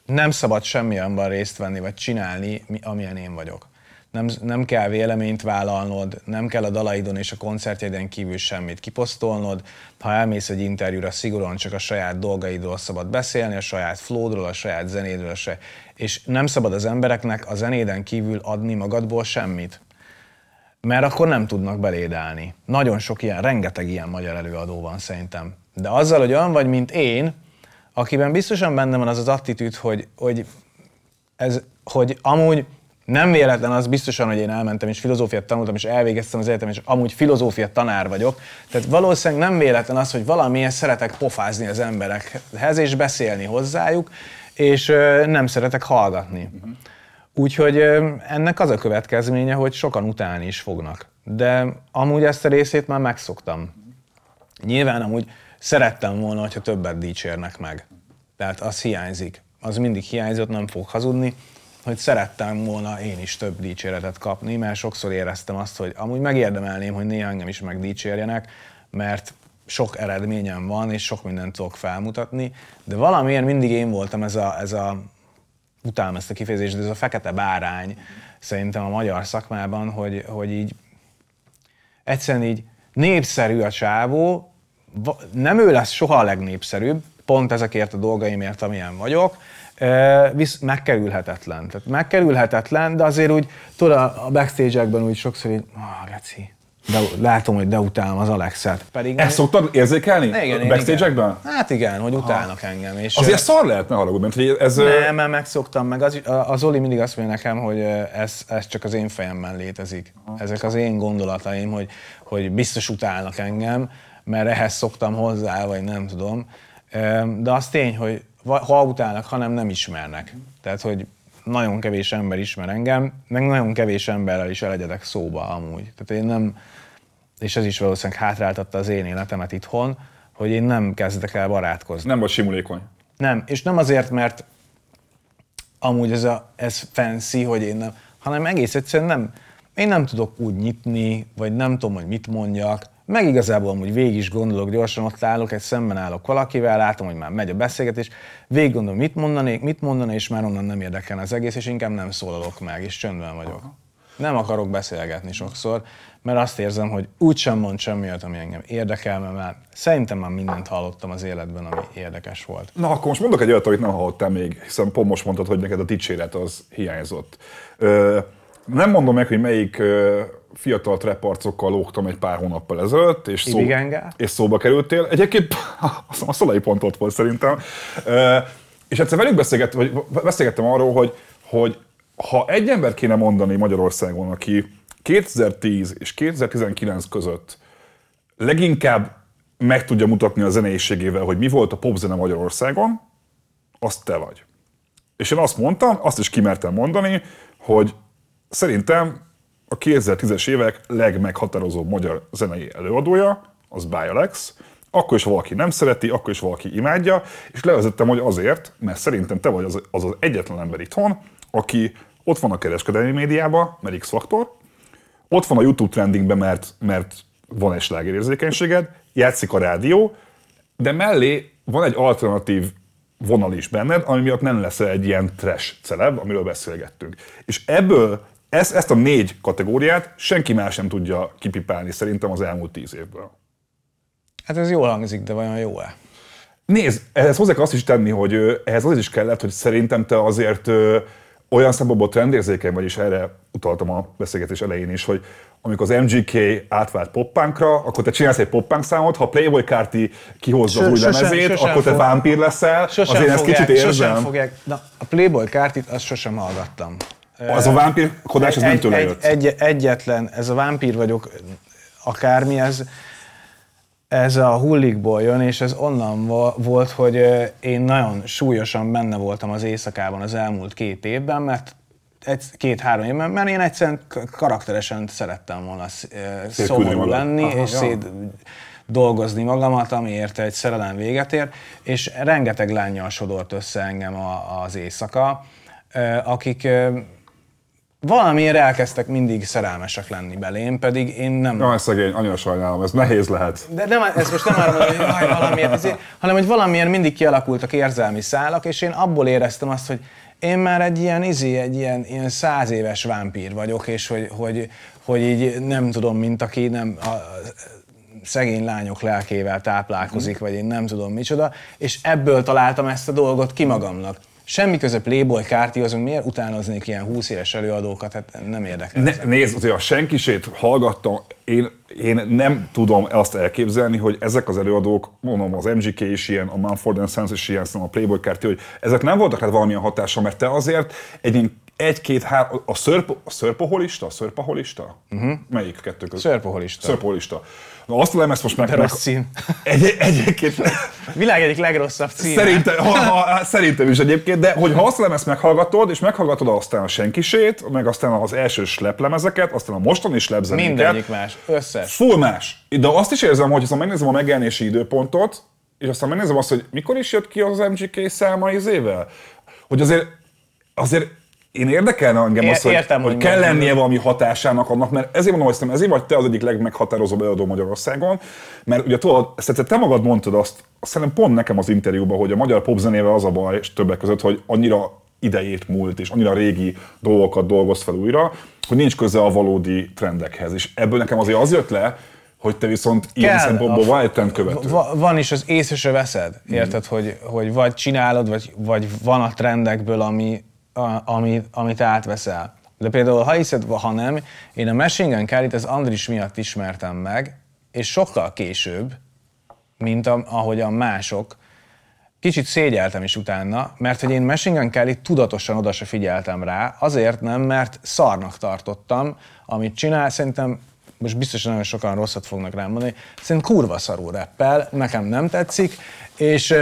nem szabad semmilyenben részt venni, vagy csinálni, mi- amilyen én vagyok. Nem, nem kell véleményt vállalnod, nem kell a dalaidon és a koncertjeiden kívül semmit kiposztolnod. Ha elmész egy interjúra, szigorúan csak a saját dolgaidról szabad beszélni, a saját flódról, a saját zenédről, a saját... és nem szabad az embereknek a zenéden kívül adni magadból semmit mert akkor nem tudnak beléd állni. Nagyon sok ilyen, rengeteg ilyen magyar előadó van szerintem. De azzal, hogy olyan vagy, mint én, akiben biztosan benne van az az attitűd, hogy, hogy, ez, hogy amúgy nem véletlen az biztosan, hogy én elmentem és filozófiát tanultam, és elvégeztem az egyetem, és amúgy filozófia tanár vagyok. Tehát valószínűleg nem véletlen az, hogy valamilyen szeretek pofázni az emberekhez, és beszélni hozzájuk, és nem szeretek hallgatni. Úgyhogy ennek az a következménye, hogy sokan utálni is fognak. De amúgy ezt a részét már megszoktam. Nyilván amúgy szerettem volna, hogyha többet dicsérnek meg. Tehát az hiányzik. Az mindig hiányzott, nem fog hazudni, hogy szerettem volna én is több dicséretet kapni, mert sokszor éreztem azt, hogy amúgy megérdemelném, hogy néha engem is megdicsérjenek, mert sok eredményem van, és sok mindent tudok felmutatni, de valamiért mindig én voltam ez a, ez a utálom ezt a kifejezést, de ez a fekete bárány szerintem a magyar szakmában, hogy, hogy így egyszerűen így népszerű a csávó, nem ő lesz soha a legnépszerűbb, pont ezekért a dolgaimért, amilyen vagyok, visz megkerülhetetlen. Tehát megkerülhetetlen, de azért úgy, tudod, a backstage-ekben úgy sokszor így, ah, geci, de látom, hogy de utálom az Alexet. Pedig Ezt szoktad érzékelni? igen, Backstage-ekben? igen. Hát igen, hogy utálnak engem. És Azért szar lehet, ne haragudj, mert hogy ez... nem, mert megszoktam, meg az, az Oli mindig azt mondja nekem, hogy ez, ez csak az én fejemben létezik. Ezek az én gondolataim, hogy, hogy biztos utálnak engem, mert ehhez szoktam hozzá, vagy nem tudom. De az tény, hogy ha utálnak, hanem nem ismernek. Tehát, hogy nagyon kevés ember ismer engem, meg nagyon kevés emberrel is elegyedek szóba amúgy. Tehát én nem, és ez is valószínűleg hátráltatta az én életemet itthon, hogy én nem kezdek el barátkozni. Nem vagy simulékony. Nem, és nem azért, mert amúgy ez, a, ez fancy, hogy én nem, hanem egész egyszerűen nem, én nem tudok úgy nyitni, vagy nem tudom, hogy mit mondjak, meg igazából amúgy végig is gondolok, gyorsan ott állok, egy szemben állok valakivel, látom, hogy már megy a beszélgetés, végig gondolom, mit mondanék, mit mondani, és már onnan nem érdekel az egész, és inkább nem szólalok meg, és csöndben vagyok. Nem akarok beszélgetni sokszor, mert azt érzem, hogy úgysem mond semmi olyat, ami engem érdekel, mert már szerintem már mindent hallottam az életben, ami érdekes volt. Na, akkor most mondok egy olyat, amit nem hallottál még, hiszen pont most mondtad, hogy neked a dicséret az hiányzott. Ö, nem mondom meg, hogy melyik ö, fiatal trap arcokkal lógtam egy pár hónappal ezelőtt, és, szó, és szóba kerültél. Egyébként a Szolai pont ott volt szerintem. És egyszer velük beszélgett, vagy beszélgettem arról, hogy, hogy ha egy ember kéne mondani Magyarországon, aki 2010 és 2019 között leginkább meg tudja mutatni a zeneiségével, hogy mi volt a popzene Magyarországon, azt te vagy. És én azt mondtam, azt is kimertem mondani, hogy szerintem a 2010-es évek legmeghatározóbb magyar zenei előadója az Bialex, akkor is valaki nem szereti, akkor is valaki imádja, és levezettem, hogy azért, mert szerintem te vagy az az, az egyetlen ember itthon, aki ott van a kereskedelmi médiában, mert X-faktor, ott van a YouTube trendingben, mert, mert van egy slágerérzékenységed, játszik a rádió, de mellé van egy alternatív vonal is benned, ami miatt nem lesz egy ilyen trash celeb, amiről beszélgettünk. És ebből ezt, ezt a négy kategóriát senki más nem tudja kipipálni szerintem az elmúlt tíz évből. Hát ez jól hangzik, de vajon jó-e? Nézd, ehhez hozzá kell azt is tenni, hogy ehhez az is kellett, hogy szerintem te azért ö, olyan szempontból trendérzékeny vagy, és erre utaltam a beszélgetés elején is, hogy amikor az MGK átvált poppunkra, akkor te csinálsz egy poppunk számot, ha Playboy Kárti kihozza az új sosem- lemezét, sosem akkor te fog- vámpír leszel, Sosem azért ezt fogják, kicsit sosem érzem. fogják. Na, a Playboy kártit azt sosem hallgattam. Az a vámpírkodás, ez nem tőle egy, jött. egy, egyetlen, ez a vámpír vagyok, akármi, ez, ez a hullikból jön, és ez onnan vo- volt, hogy én nagyon súlyosan benne voltam az éjszakában az elmúlt két évben, mert egy, két-három évben, mert én egyszerűen karakteresen szerettem volna szomorú lenni, Aha, és ja. szét dolgozni magamat, amiért egy szerelem véget ér, és rengeteg lányjal sodort össze engem a, az éjszaka, akik valamiért elkezdtek mindig szerelmesek lenni belém, pedig én nem... Na, ez szegény, annyira sajnálom, ez nehéz lehet. De nem, ez most nem arra mondom, hogy jaj, valamiért, ezért, hanem hogy valamiért mindig kialakultak érzelmi szálak, és én abból éreztem azt, hogy én már egy ilyen izé, egy ilyen, ilyen száz éves vámpír vagyok, és hogy, hogy, hogy így nem tudom, mint aki nem a, szegény lányok lelkével táplálkozik, vagy én nem tudom micsoda, és ebből találtam ezt a dolgot ki magamnak. Semmi köze Playboy kártyhoz, hogy miért utánoznék ilyen 20 éves előadókat, hát nem érdekel. Ne, nézd, azért a senkisét hallgattam, én, én nem tudom azt elképzelni, hogy ezek az előadók, mondom, az MGK is ilyen, a Mumford Sons is ilyen, szerintem a Playboy Kártya, hogy ezek nem voltak hát valamilyen hatása, mert te azért egy ilyen egy-két, három, a, szörp, a szörpoholista, a szörpaholista? Uh-huh. Melyik kettő között? Szörpoholista. Szörpoholista. Na azt a lemezt most meg... Rossz cím. Egy, egyébként Világ egyik legrosszabb címe. Szerintem, ha, ha, szerintem is egyébként, de hogy ha azt lemezt meghallgatod, és meghallgatod aztán a senkisét, meg aztán az első sleplemezeket, aztán a mostani slepzenéket, Mindegyik más. Összes. full más. De azt is érzem, hogy ha megnézem a megjelenési időpontot, és aztán megnézem azt, hogy mikor is jött ki az MGK száma izével, hogy azért, azért én érdekelne engem É- az, hogy, értem, hogy hogy kell lennie valami hatásának annak, mert ezért mondom, hogy ezért vagy te az egyik legmeghatározóbb előadó Magyarországon, mert ugye tudod, ezt te magad mondtad azt, szerintem pont nekem az interjúban, hogy a magyar popzenével az a baj, és többek között, hogy annyira idejét múlt, és annyira régi dolgokat dolgoz fel újra, hogy nincs köze a valódi trendekhez. És ebből nekem azért az jött le, hogy te viszont ilyen Kell szempontból a- van egy trendkövető. Va- van is az észre veszed, érted, hogy, hogy vagy csinálod, vagy, vagy van a trendekből, ami, a, ami, amit átveszel. De például, ha hiszed, ha nem, én a Machine Gun az Andris miatt ismertem meg, és sokkal később, mint a, ahogyan mások. Kicsit szégyeltem is utána, mert hogy én Machine Gun Kelly tudatosan oda se figyeltem rá, azért nem, mert szarnak tartottam, amit csinál, szerintem most biztos nagyon sokan rosszat fognak rám mondani, szerintem kurva szarú reppel, nekem nem tetszik, és,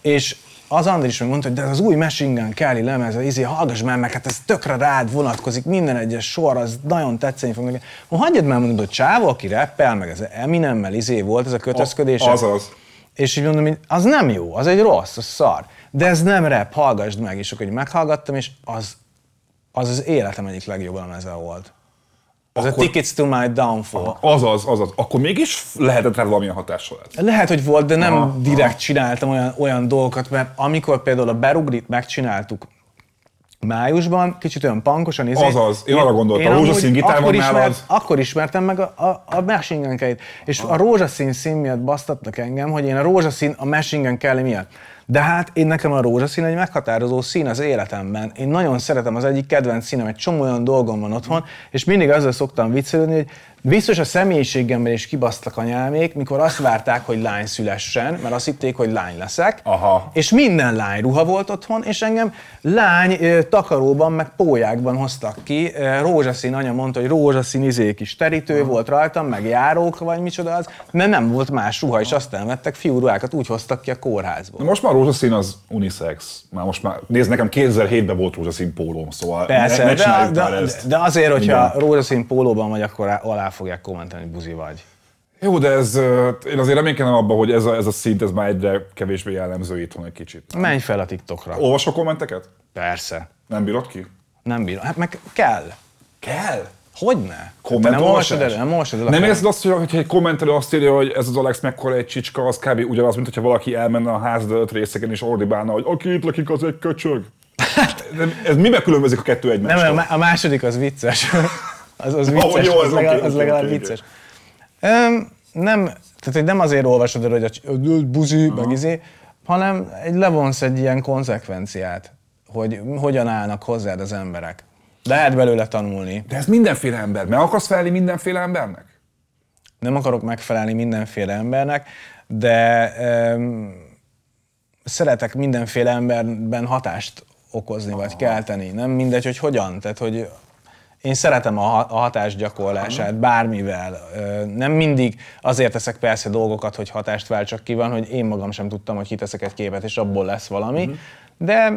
és az Andris meg mondta, hogy de az új Machine Gun Kelly lemez, az izé, hallgass már meg, hát ez tökre rád vonatkozik, minden egyes sor, az nagyon tetszeni fog neki. Ha hagyjad már mondod, hogy csávó, aki reppel, meg ez Eminemmel izé volt ez a kötözködés. Azaz. És így mondom, hogy az nem jó, az egy rossz, az szar. De ez nem rap, hallgassd meg. És akkor így meghallgattam, és az az, az életem egyik legjobb lemeze volt. Az Akkor- a Tickets to my Downfall. Azaz, azaz. Akkor mégis lehetett rá valamilyen hatással ez. Lehet, hogy volt, de nem Aha, direkt csináltam olyan, olyan dolgokat, mert amikor például a Berugrit megcsináltuk májusban, kicsit olyan pankosan izé, Azaz, én arra gondoltam, én rózsaszín amúgy gitár akkor, ismert, akkor ismertem meg a, a, a Machine Gun. És a rózsaszín szín miatt basztattak engem, hogy én a rózsaszín a Machine Gun Kelly miatt. De hát én nekem a rózsaszín egy meghatározó szín az életemben. Én nagyon szeretem, az egyik kedvenc színem, egy csomó olyan dolgom van otthon, és mindig azzal szoktam viccelődni, hogy biztos a személyiségemben is kibasztak a nyelmék, mikor azt várták, hogy lány szülessen, mert azt hitték, hogy lány leszek. Aha. És minden lány ruha volt otthon, és engem lány takaróban, meg pólyákban hoztak ki. Rózsaszín anya mondta, hogy rózsaszín izé kis terítő volt rajtam, meg járók, vagy micsoda az, mert nem volt más ruha, és aztán vettek fiúruhákat, úgy hoztak ki a kórházból. Most már rózsaszín az unisex. Már most már, nézd, nekem 2007-ben volt rózsaszín pólóm, szóval Persze, ne, ne de, de, de azért, hogyha Igen. rózsaszín pólóban vagy, akkor alá fogják kommentálni, hogy buzi vagy. Jó, de ez, én azért reménykedem abban, hogy ez a, ez a szint, ez már egyre kevésbé jellemző itthon egy kicsit. Menj fel a TikTokra. Olvasol kommenteket? Persze. Nem bírod ki? Nem bírom. Hát meg kell. Kell. Hogyne? Komment nem olvasod el, nem olvasod el. Nem érzed azt, hogy egy kommentelő azt írja, hogy ez az Alex mekkora egy csicska, az kb. ugyanaz, mint hogyha valaki elmenne a ház előtt részeken és ordibálna, hogy aki itt lakik, az egy köcsög. De ez miben különbözik a kettő Nem, egymástól? má- a második az vicces. Az, az vicces, jó, az, az legalább, az legalább vicces. Öm, nem, tehát hogy nem azért olvasod el, hogy a buzi, meg izé, hanem egy levonsz egy ilyen konzekvenciát, hogy hogyan állnak hozzád az emberek. Lehet belőle tanulni. De ez mindenféle ember. Meg akarsz felelni mindenféle embernek? Nem akarok megfelelni mindenféle embernek, de öm, szeretek mindenféle emberben hatást okozni, vagy kelteni. Nem mindegy, hogy hogyan. Tehát, hogy én szeretem a, ha- a hatás gyakorlását bármivel. Nem mindig azért teszek persze dolgokat, hogy hatást váltsak ki, van, hogy én magam sem tudtam, hogy kiteszek egy képet, és abból lesz valami. De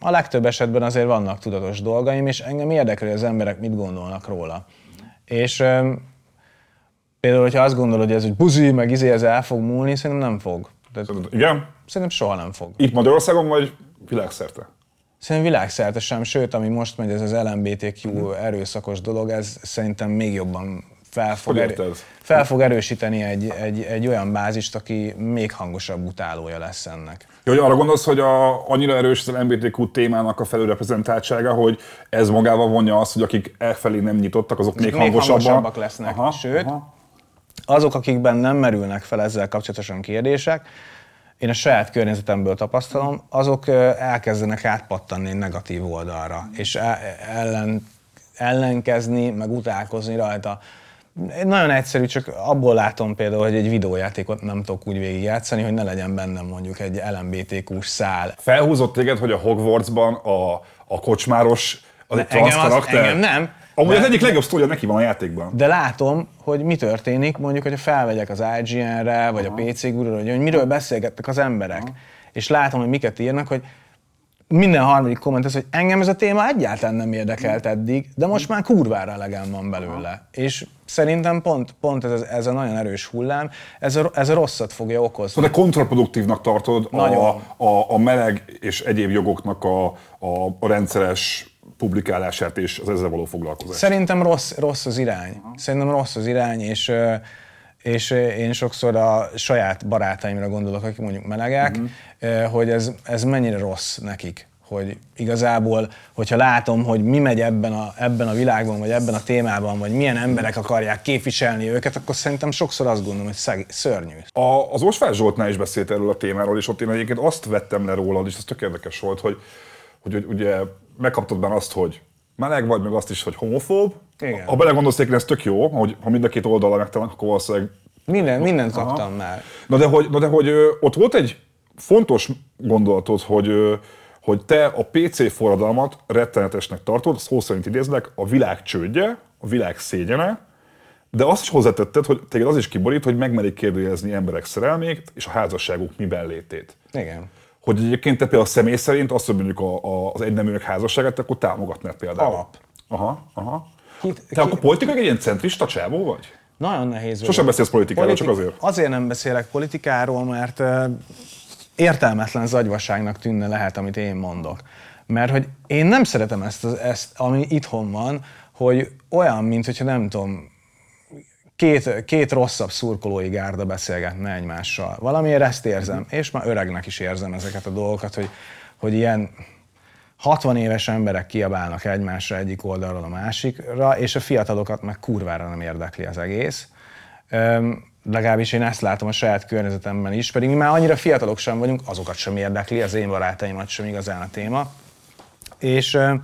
a legtöbb esetben azért vannak tudatos dolgaim, és engem érdekel, hogy az emberek mit gondolnak róla. És öm, például, hogyha azt gondolod, hogy ez egy buzi, meg izé, ez el fog múlni, szerintem nem fog. Tehát, Igen? szerintem soha nem fog. Itt Magyarországon vagy világszerte? Szerintem világszerte sem, sőt, ami most megy, ez az LMBTQ erőszakos dolog, ez szerintem még jobban fel fog, erő, fel fog erősíteni egy, egy, egy olyan bázist, aki még hangosabb utálója lesz ennek. Ja, hogy arra gondolsz, hogy a, annyira erős az MBTQ témának a felülreprezentáltsága, hogy ez magával vonja azt, hogy akik e felé nem nyitottak, azok még, még hangosabban. hangosabbak lesznek. Sőt, azok, akikben nem merülnek fel ezzel kapcsolatosan kérdések, én a saját környezetemből tapasztalom, azok elkezdenek átpattanni negatív oldalra, és ellen, ellenkezni, meg utálkozni rajta. Nagyon egyszerű, csak abból látom például, hogy egy videójátékot nem tudok úgy végigjátszani, hogy ne legyen bennem mondjuk egy LMBTQ-s szál. Felhúzott téged, hogy a Hogwartsban a, a kocsmáros az egy engem az- engem nem. Amúgy De- az egyik legjobb sztória neki van a játékban. De látom, hogy mi történik, mondjuk, hogyha felvegyek az IGN-re, vagy a PC guru hogy, hogy miről beszélgettek az emberek. És látom, hogy miket írnak, hogy minden harmadik komment az, hogy engem ez a téma egyáltalán nem érdekelt eddig, de most már kurvára elegem van belőle. És szerintem pont, pont ez, ez a nagyon erős hullám, ez a, ez a rosszat fogja okozni. De kontraproduktívnak tartod a, a, a meleg és egyéb jogoknak a, a, a rendszeres publikálását és az ezzel való foglalkozást. Szerintem rossz, rossz az irány. Szerintem rossz az irány, és, és én sokszor a saját barátaimra gondolok, akik mondjuk melegek, ö, hogy ez, ez mennyire rossz nekik. Hogy igazából, hogyha látom, hogy mi megy ebben a, ebben a világban, vagy ebben a témában, vagy milyen emberek akarják képviselni őket, akkor szerintem sokszor azt gondolom, hogy szeg, szörnyű. A, az Osvár Zsoltnál is beszélt erről a témáról, és ott én egyébként azt vettem le rólad, és ez tök érdekes volt, hogy, hogy, hogy ugye megkaptad benne azt, hogy meleg vagy, meg azt is, hogy homofób. Igen. Ha belegondolsz, egyébként ez tök jó, hogy ha mind a két oldalra megtalálnak, akkor valószínűleg Minden, mindent kaptam már. Na de hogy, na de hogy ott volt egy fontos gondolatod, hogy, hogy te a PC forradalmat rettenetesnek tartod, szó szerint idézlek, a világ csődje, a világ szégyene, de azt is hozzátetted, hogy téged az is kiborít, hogy megmerik kérdőjelezni emberek szerelmét és a házasságuk miben létét. Igen. Hogy egyébként te például személy szerint azt, hogy mondjuk a, a, az egyneműek házasságát, akkor támogatnád például. Alap. Aha, aha. Kit- te akkor politikai egy ilyen centrista csávó vagy? Nagyon nehéz. Sosem beszélsz politikáról, csak azért. Azért nem beszélek politikáról, mert értelmetlen zagyvaságnak tűnne lehet, amit én mondok. Mert hogy én nem szeretem ezt, ezt ami itthon van, hogy olyan, mint hogyha nem tudom, két, két rosszabb szurkolói gárda beszélgetne egymással. Valamiért ezt érzem, és már öregnek is érzem ezeket a dolgokat, hogy, hogy ilyen 60 éves emberek kiabálnak egymásra egyik oldalról a másikra, és a fiatalokat meg kurvára nem érdekli az egész. Öm, legalábbis én ezt látom a saját környezetemben is, pedig mi már annyira fiatalok sem vagyunk, azokat sem érdekli, az én barátaimat sem igazán a téma. És ö,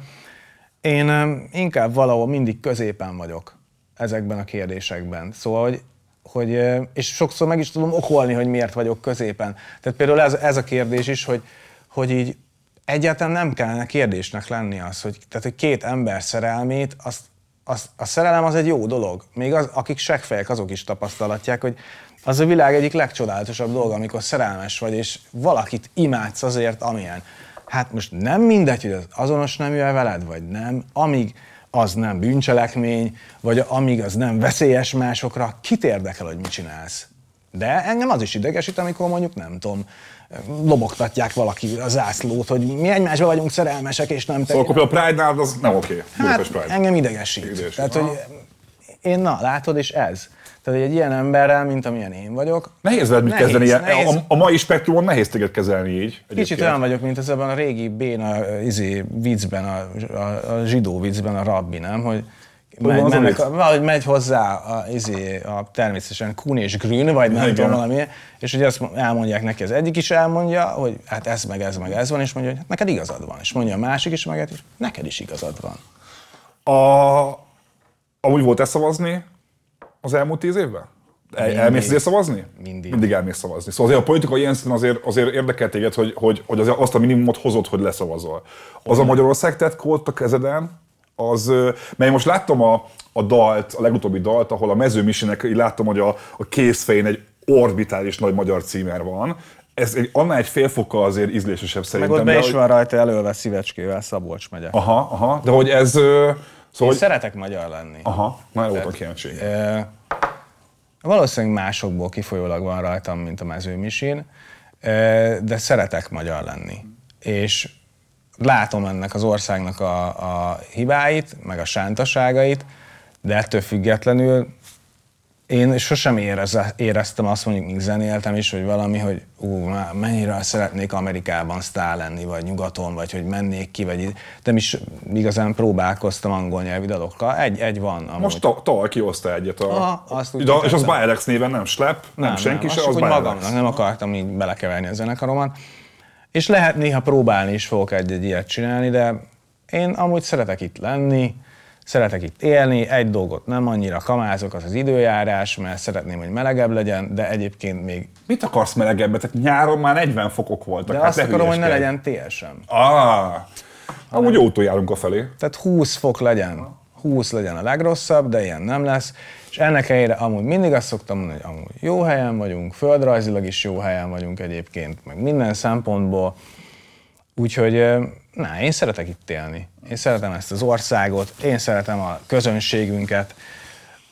én ö, inkább valahol mindig középen vagyok ezekben a kérdésekben. Szóval, hogy, hogy és sokszor meg is tudom okolni, hogy miért vagyok középen. Tehát például ez, ez a kérdés is, hogy, hogy így egyáltalán nem kellene kérdésnek lenni az, hogy, tehát, hogy két ember szerelmét, azt, azt, a szerelem az egy jó dolog. Még az, akik seggfejek, azok is tapasztalatják, hogy az a világ egyik legcsodálatosabb dolga, amikor szerelmes vagy, és valakit imádsz azért, amilyen. Hát most nem mindegy, hogy az azonos nemű veled, vagy nem, amíg, az nem bűncselekmény, vagy amíg az nem veszélyes másokra, kit érdekel, hogy mit csinálsz? De engem az is idegesít, amikor mondjuk nem tudom, lobogtatják valaki a zászlót, hogy mi egymásban vagyunk szerelmesek, és nem Szóval akkor a Pride-nál az nem oké. Hát Budapest Pride. engem idegesít. Idegesít. Tehát, hogy én, na, látod, és ez. Tehát, egy ilyen emberrel, mint amilyen én vagyok, Nehéz veled mit Nehéz, kezdeni ilyen. nehéz. A, a, mai spektrumon nehéz téged kezelni így. Kicsit egyébként. olyan vagyok, mint ez ebben a régi béna izé, viccben, a, a, a zsidó viccben a rabbi, nem? Hogy megy, mennek, a, valahogy megy hozzá a, izé, a természetesen Kun és Grün, vagy nem Igen. tudom valami, és ugye azt elmondják neki, az egyik is elmondja, hogy hát ez meg ez meg ez van, és mondja, hogy hát neked igazad van. És mondja a másik is meg, hogy neked is igazad van. A, amúgy volt-e szavazni az elmúlt tíz évben? El, Mindig. elmész azért szavazni? Mindig. Mindig elmész szavazni. Szóval azért a politika ilyen szinten azért, azért érdekel téged, hogy, hogy, hogy azért azt a minimumot hozod, hogy leszavazol. Az a Magyarország tett kód a kezeden, az, mert én most láttam a, a dalt, a legutóbbi dalt, ahol a mezőmisinek, így láttam, hogy a, a kézfején egy orbitális nagy magyar címer van. Ez egy, annál egy fél fokkal azért ízlésesebb Meg szerintem. ott be is van rajta előve szívecskével Szabolcs megye. Aha, aha, de hogy ez... Én Szóval, hogy, szeretek magyar lenni. aha, már voltam kíváncsi. Valószínűleg másokból kifolyólag van rajtam, mint a mezőmisin, de szeretek magyar lenni. És látom ennek az országnak a, a hibáit, meg a sántaságait, de ettől függetlenül én sosem érez, éreztem azt mondjuk, míg zenéltem is, hogy valami, hogy ú, mennyire szeretnék Amerikában sztár lenni, vagy nyugaton, vagy hogy mennék ki, vagy nem is igazán próbálkoztam angol nyelvi dalokkal. Egy, egy van. Amúgy. Most ta- tavaly kihozta egyet a... Aha, azt úgy de, és az. Birex néven nem Slap, nem, nem senki azt se, az Birex. magamnak, nem akartam így belekeverni a zenekaromat. És lehet néha próbálni is fogok egy-egy ilyet csinálni, de én amúgy szeretek itt lenni, szeretek itt élni, egy dolgot nem annyira kamázok, az az időjárás, mert szeretném, hogy melegebb legyen, de egyébként még... Mit akarsz melegebbet? Tehát nyáron már 40 fokok voltak. De hát azt akarom, hogy ne legyen TSM. Ah, amúgy jó úton járunk a felé. Tehát 20 fok legyen, 20 legyen a legrosszabb, de ilyen nem lesz. És ennek helyére amúgy mindig azt szoktam mondani, hogy amúgy jó helyen vagyunk, földrajzilag is jó helyen vagyunk egyébként, meg minden szempontból. Úgyhogy na, én szeretek itt élni. Én szeretem ezt az országot, én szeretem a közönségünket.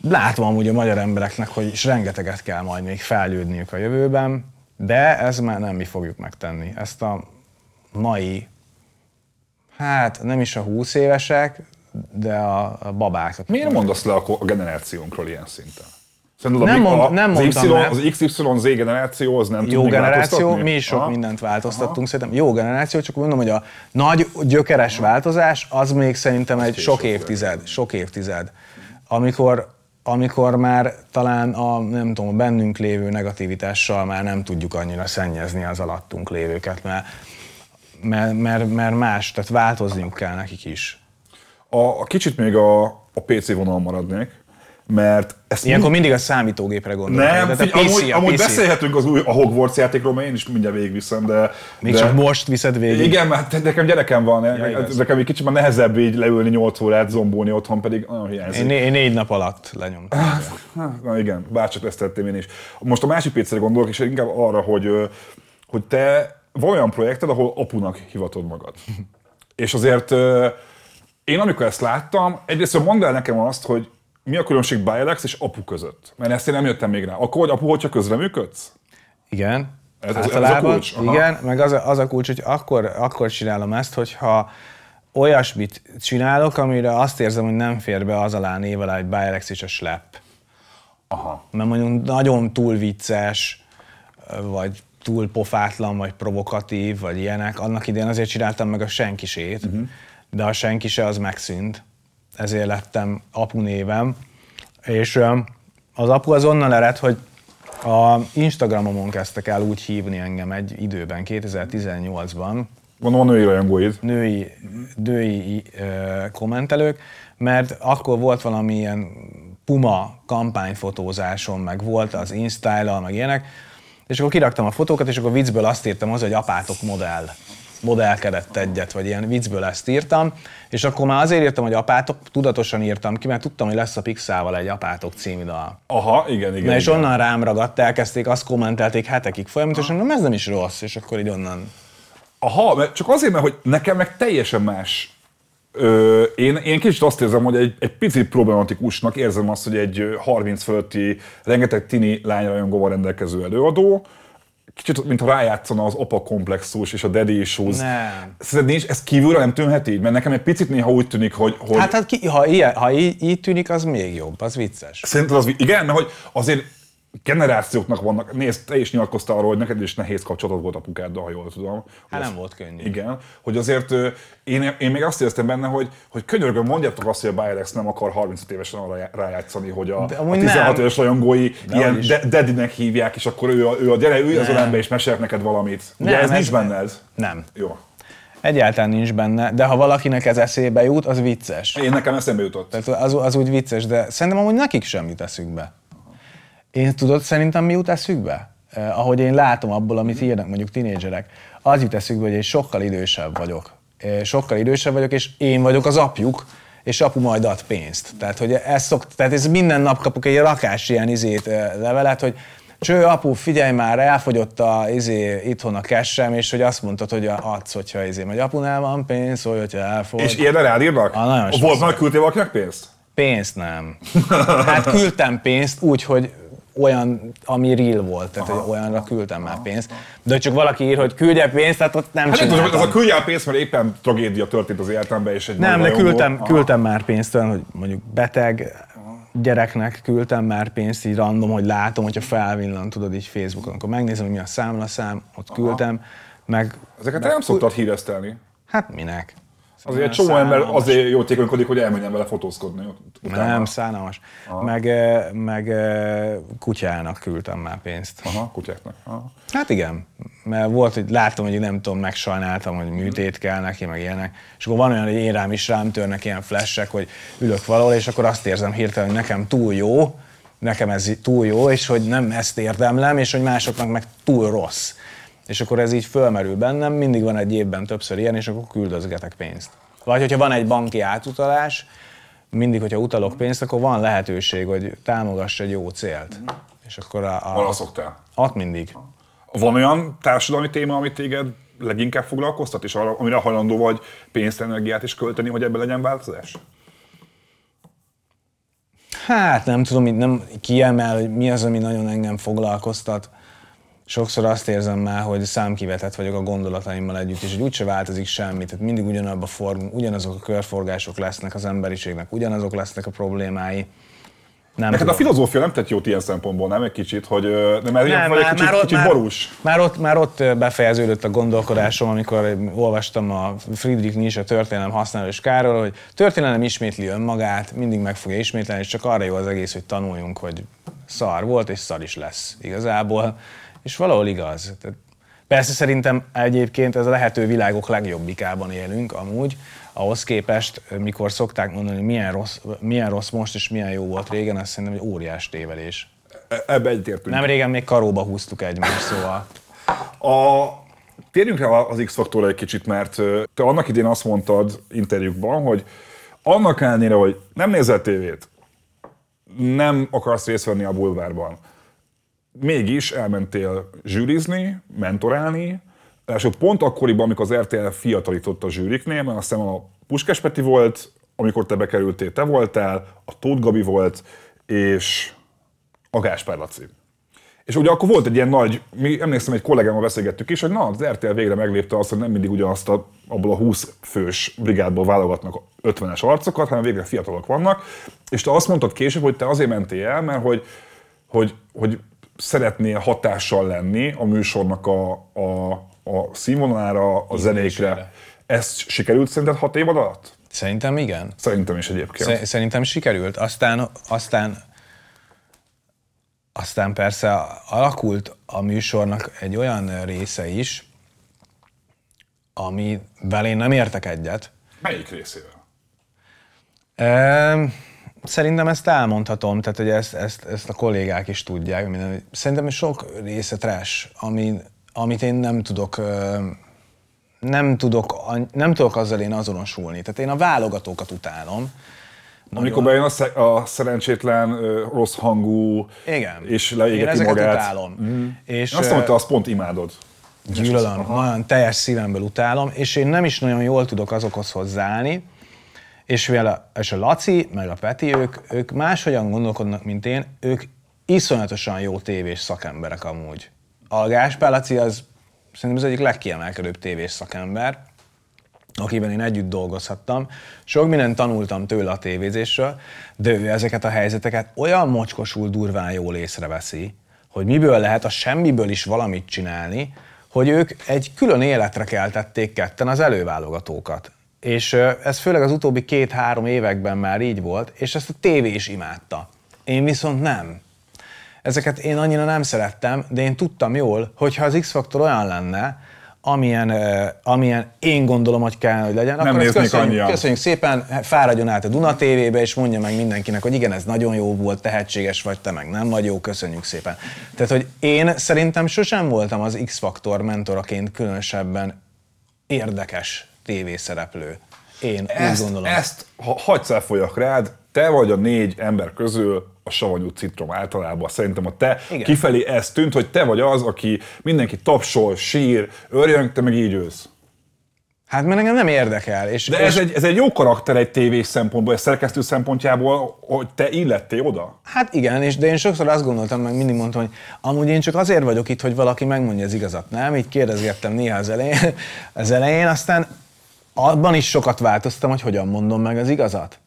Látom amúgy a magyar embereknek, hogy is rengeteget kell majd még fejlődniük a jövőben, de ez már nem mi fogjuk megtenni. Ezt a mai Hát nem is a 20 évesek, de a, babák. Miért mondasz le a generációnkról ilyen szinten? Szerinted Nem mond- nem az, mondtam Y, le. az XYZ generáció az nem Jó generáció, mi is sok Aha. mindent változtattunk, szerintem jó generáció, csak mondom, hogy a nagy gyökeres változás az még szerintem egy sok később évtized, sok évtized, amikor, amikor már talán a, nem tudom, a bennünk lévő negativitással már nem tudjuk annyira szennyezni az alattunk lévőket, mert, mert, mert, mert más, tehát változniuk kell nekik is. A, a kicsit még a, a PC vonal maradnék, mert ezt Ilyenkor mindig a számítógépre gondolok. Nem, Tehát a figy- PC, amúgy, a amúgy PC. beszélhetünk az új a Hogwarts játékról, mert én is mindjárt végigviszem, de... Még de, csak most viszed végig. Igen, mert nekem gyerekem van, ja, igaz. nekem egy kicsit már nehezebb így leülni 8 órát, zombulni otthon, pedig nagyon hiányzik. Én, én négy nap alatt lenyomtam. Na igen, bárcsak ezt tettem én is. Most a másik PC-re gondolok, és inkább arra, hogy, hogy te van olyan projekted, ahol apunak hivatod magad. és azért én amikor ezt láttam, egyrészt mondd el nekem azt, hogy mi a különbség Bilex és apu között? Mert ezt én nem jöttem még rá. Akkor vagy apu, hogyha közreműködsz? Igen. Ez- ez- ez a kulcs? Aha. Igen, meg az a, az a kulcs, hogy akkor, akkor csinálom ezt, hogyha olyasmit csinálok, amire azt érzem, hogy nem fér be az alá név alá, hogy és a Slap. Aha. Mert mondjuk nagyon túl vicces, vagy túl pofátlan, vagy provokatív, vagy ilyenek. Annak idén azért csináltam meg a senkisét, uh-huh. de a senkise az megszűnt. Ezért lettem apu névem. És az apu az onnan ered, hogy a Instagramomon kezdtek el úgy hívni engem egy időben, 2018-ban, Van női rajongóid. női, női ö, kommentelők, mert akkor volt valami ilyen Puma kampányfotózásom, meg volt az instyle meg ilyenek, és akkor kiraktam a fotókat, és akkor viccből azt írtam hozzá, hogy apátok modell modellkedett egyet, vagy ilyen viccből ezt írtam, és akkor már azért írtam, hogy apátok, tudatosan írtam ki, mert tudtam, hogy lesz a Pixával egy apátok című dal. Aha, igen, igen. Na és igen. onnan rám ragadt, elkezdték, azt kommentelték hetekig folyamatosan, nem ez nem is rossz, és akkor így onnan Aha, mert csak azért, mert hogy nekem meg teljesen más Ö, én, én kicsit azt érzem, hogy egy, egy picit problematikusnak érzem azt, hogy egy 30 fölötti, rengeteg tini lányrajongóval rendelkező előadó, kicsit, mintha rájátszana az apa komplexus és a daddy issues. Nem. Szerinted nincs, ez kívülről nem tűnhet így? Mert nekem egy picit néha úgy tűnik, hogy... hogy Hát, hát ki, ha, ilyen, ha így, így tűnik, az még jobb, az vicces. Szerinted az, igen, mert hogy azért generációknak vannak, nézd, te is nyilatkoztál arról, hogy neked is nehéz kapcsolatod volt apukáddal, ha jól tudom. Hát nem volt könnyű. Igen, hogy azért én, én még azt éreztem benne, hogy, hogy könyörgöm, mondjátok azt, hogy a Bayerex nem akar 35 évesen arra rájátszani, hogy a, De a amúgy 16 nem. éves rajongói ilyen is. de, dedinek hívják, és akkor ő a, ő a gyere, ülj az ölembe és mesélj neked valamit. Ugye Nem, ez, ez- nincs benned? Nem. Jó. Egyáltalán nincs benne, de ha valakinek ez eszébe jut, az vicces. Én nekem eszembe jutott. Tehát az, az úgy vicces, de szerintem amúgy nekik sem jut eszükbe. Én tudod szerintem mi jut eszükbe? Eh, ahogy én látom abból, amit írnak mondjuk tinédzserek, az jut eszükbe, hogy én sokkal idősebb vagyok. Eh, sokkal idősebb vagyok, és én vagyok az apjuk, és apu majd ad pénzt. Tehát, hogy ez szok, tehát ez minden nap kapok egy rakás ilyen izét, levelet, hogy Cső, apu, figyelj már, elfogyott a, izé, itthon a kessem, és hogy azt mondtad, hogy adsz, hogyha izé, vagy apunál van pénz, szólj, hogyha elfogy. És ilyenre rád írnak? Ah, nagyon Volt már küldtél valakinek pénzt? Pénzt nem. Hát küldtem pénzt úgy, hogy olyan, ami real volt, tehát hogy olyanra küldtem már pénzt. De csak valaki ír, hogy küldje pénzt, tehát ott nem Hát csináltam. az a küldjál pénzt, mert éppen tragédia történt az életemben, és egy Nem, de küldtem, Aha. küldtem már pénzt olyan, hogy mondjuk beteg gyereknek küldtem már pénzt, így random, hogy látom, hogyha felvillan, tudod, így Facebookon, akkor megnézem, hogy mi a számlaszám, ott küldtem, meg Ezeket te nem szoktad híresztelni. hát minek? Azért egy csomó ember azért jótékonykodik, hogy elmenjen vele fotózkodni. utána. Nem, szánalmas. Meg, meg kutyának küldtem már pénzt. Aha, kutyáknak. Aha. Hát igen, mert volt, hogy láttam, hogy nem tudom, megsajnáltam, hogy műtét kell neki, meg ilyenek. És akkor van olyan, hogy én rám is rám törnek ilyen flashek, hogy ülök valahol, és akkor azt érzem hirtelen, hogy nekem túl jó, nekem ez túl jó, és hogy nem ezt érdemlem, és hogy másoknak meg túl rossz. És akkor ez így fölmerül bennem, mindig van egy évben többször ilyen, és akkor küldözgetek pénzt. Vagy hogyha van egy banki átutalás, mindig, hogyha utalok pénzt, akkor van lehetőség, hogy támogass egy jó célt. És akkor a, a, Arra szoktál. ott mindig. Van olyan társadalmi téma, amit téged leginkább foglalkoztat, és arra, amire hajlandó vagy pénzt, energiát is költeni, hogy ebben legyen változás? Hát nem tudom, így nem kiemel, hogy mi az, ami nagyon engem foglalkoztat. Sokszor azt érzem már, hogy számkivetett vagyok a gondolataimmal együtt, és hogy úgyse változik semmi, tehát mindig ugyanabba form, ugyanazok a körforgások lesznek az emberiségnek, ugyanazok lesznek a problémái. Nem Neked a tudom. filozófia nem tett jót ilyen szempontból, nem egy kicsit, hogy de mert nem, vagy egy kicsit, kicsit már, borús. már, ott, már ott befejeződött a gondolkodásom, amikor olvastam a Friedrich Nietzsche történelem használós Káról, hogy történelem ismétli önmagát, mindig meg fogja ismételni, és csak arra jó az egész, hogy tanuljunk, hogy szar volt, és szar is lesz igazából. És valahol igaz. Tehát persze szerintem egyébként ez a lehető világok legjobbikában élünk amúgy, ahhoz képest, mikor szokták mondani, hogy milyen rossz, milyen rossz most, és milyen jó volt régen, azt szerintem egy óriás tévedés. E- Ebbe egyetértünk. Nem régen még karóba húztuk egymást, szóval. A, térjünk rá az X-faktorra egy kicsit, mert te annak idén azt mondtad interjúkban, hogy annak ellenére, hogy nem nézel tévét, nem akarsz részt venni a bulvárban, mégis elmentél zsűrizni, mentorálni, és pont akkoriban, amikor az RTL fiatalított a zsűriknél, mert azt hiszem a Puskás Peti volt, amikor te bekerültél, te voltál, a Tóth Gabi volt, és a Gáspár Laci. És ugye akkor volt egy ilyen nagy, mi emlékszem, egy kollégámmal beszélgettük is, hogy na, az RTL végre meglépte azt, hogy nem mindig ugyanazt a, abból a 20 fős brigádból válogatnak 50-es arcokat, hanem végre fiatalok vannak. És te azt mondtad később, hogy te azért mentél el, mert hogy, hogy, hogy szeretnél hatással lenni a műsornak a, a, a színvonalára, a zenékre. Ez sikerült szerinted hat év alatt? Szerintem igen. Szerintem is egyébként. Sze- Szerintem sikerült. Aztán, aztán, aztán persze alakult a műsornak egy olyan része is, amivel én nem értek egyet. Melyik részével? Ehm, Szerintem ezt elmondhatom, tehát hogy ezt, ezt, ezt a kollégák is tudják. Minden. Szerintem sok része trash, ami, amit én nem tudok, nem tudok, nem tudok azzal én azonosulni. Tehát én a válogatókat utálom. Amikor bejön a, sze- a szerencsétlen, rossz hangú, Igen. és én leégeti ezeket magát. utálom. Mm. És, Azt mondta, azt pont imádod. Gyűlölöm, nagyon teljes szívemből utálom, és én nem is nagyon jól tudok azokhoz hozzáállni, és, vele, és a Laci, meg a Peti, ők, ők máshogyan gondolkodnak, mint én, ők iszonyatosan jó tévés szakemberek amúgy. A Gáspár Laci az szerintem az egyik legkiemelkedőbb tévés szakember, akiben én együtt dolgozhattam. Sok mindent tanultam tőle a tévézésről, de ő ezeket a helyzeteket olyan mocskosul durván jól észreveszi, hogy miből lehet a semmiből is valamit csinálni, hogy ők egy külön életre keltették ketten az előválogatókat. És ez főleg az utóbbi két-három években már így volt, és ezt a tévé is imádta. Én viszont nem. Ezeket én annyira nem szerettem, de én tudtam jól, hogy ha az X-faktor olyan lenne, amilyen, amilyen én gondolom, hogy kell, hogy legyen, Nem akkor ezt köszönjük, annyian. köszönjük szépen, fáradjon át a Duna TV-be, és mondja meg mindenkinek, hogy igen, ez nagyon jó volt, tehetséges vagy, te meg nem vagy jó, köszönjük szépen. Tehát, hogy én szerintem sosem voltam az X-faktor mentoraként különösebben érdekes tévészereplő. Én Ezt, úgy gondolom. ezt ha hagysz elfolyak rád, te vagy a négy ember közül a savanyú citrom általában. Szerintem a te Igen. kifelé ez tűnt, hogy te vagy az, aki mindenki tapsol, sír, örjön, te meg így ősz. Hát mert engem nem érdekel. És, De és ez egy, ez egy jó karakter egy tévés szempontból, egy szerkesztő szempontjából, hogy te illettél oda. Hát igen, és de én sokszor azt gondoltam, meg mindig mondtam, hogy amúgy én csak azért vagyok itt, hogy valaki megmondja az igazat, nem? Így kérdezgettem néha az elején, az elején aztán abban is sokat változtam, hogy hogyan mondom meg az igazat.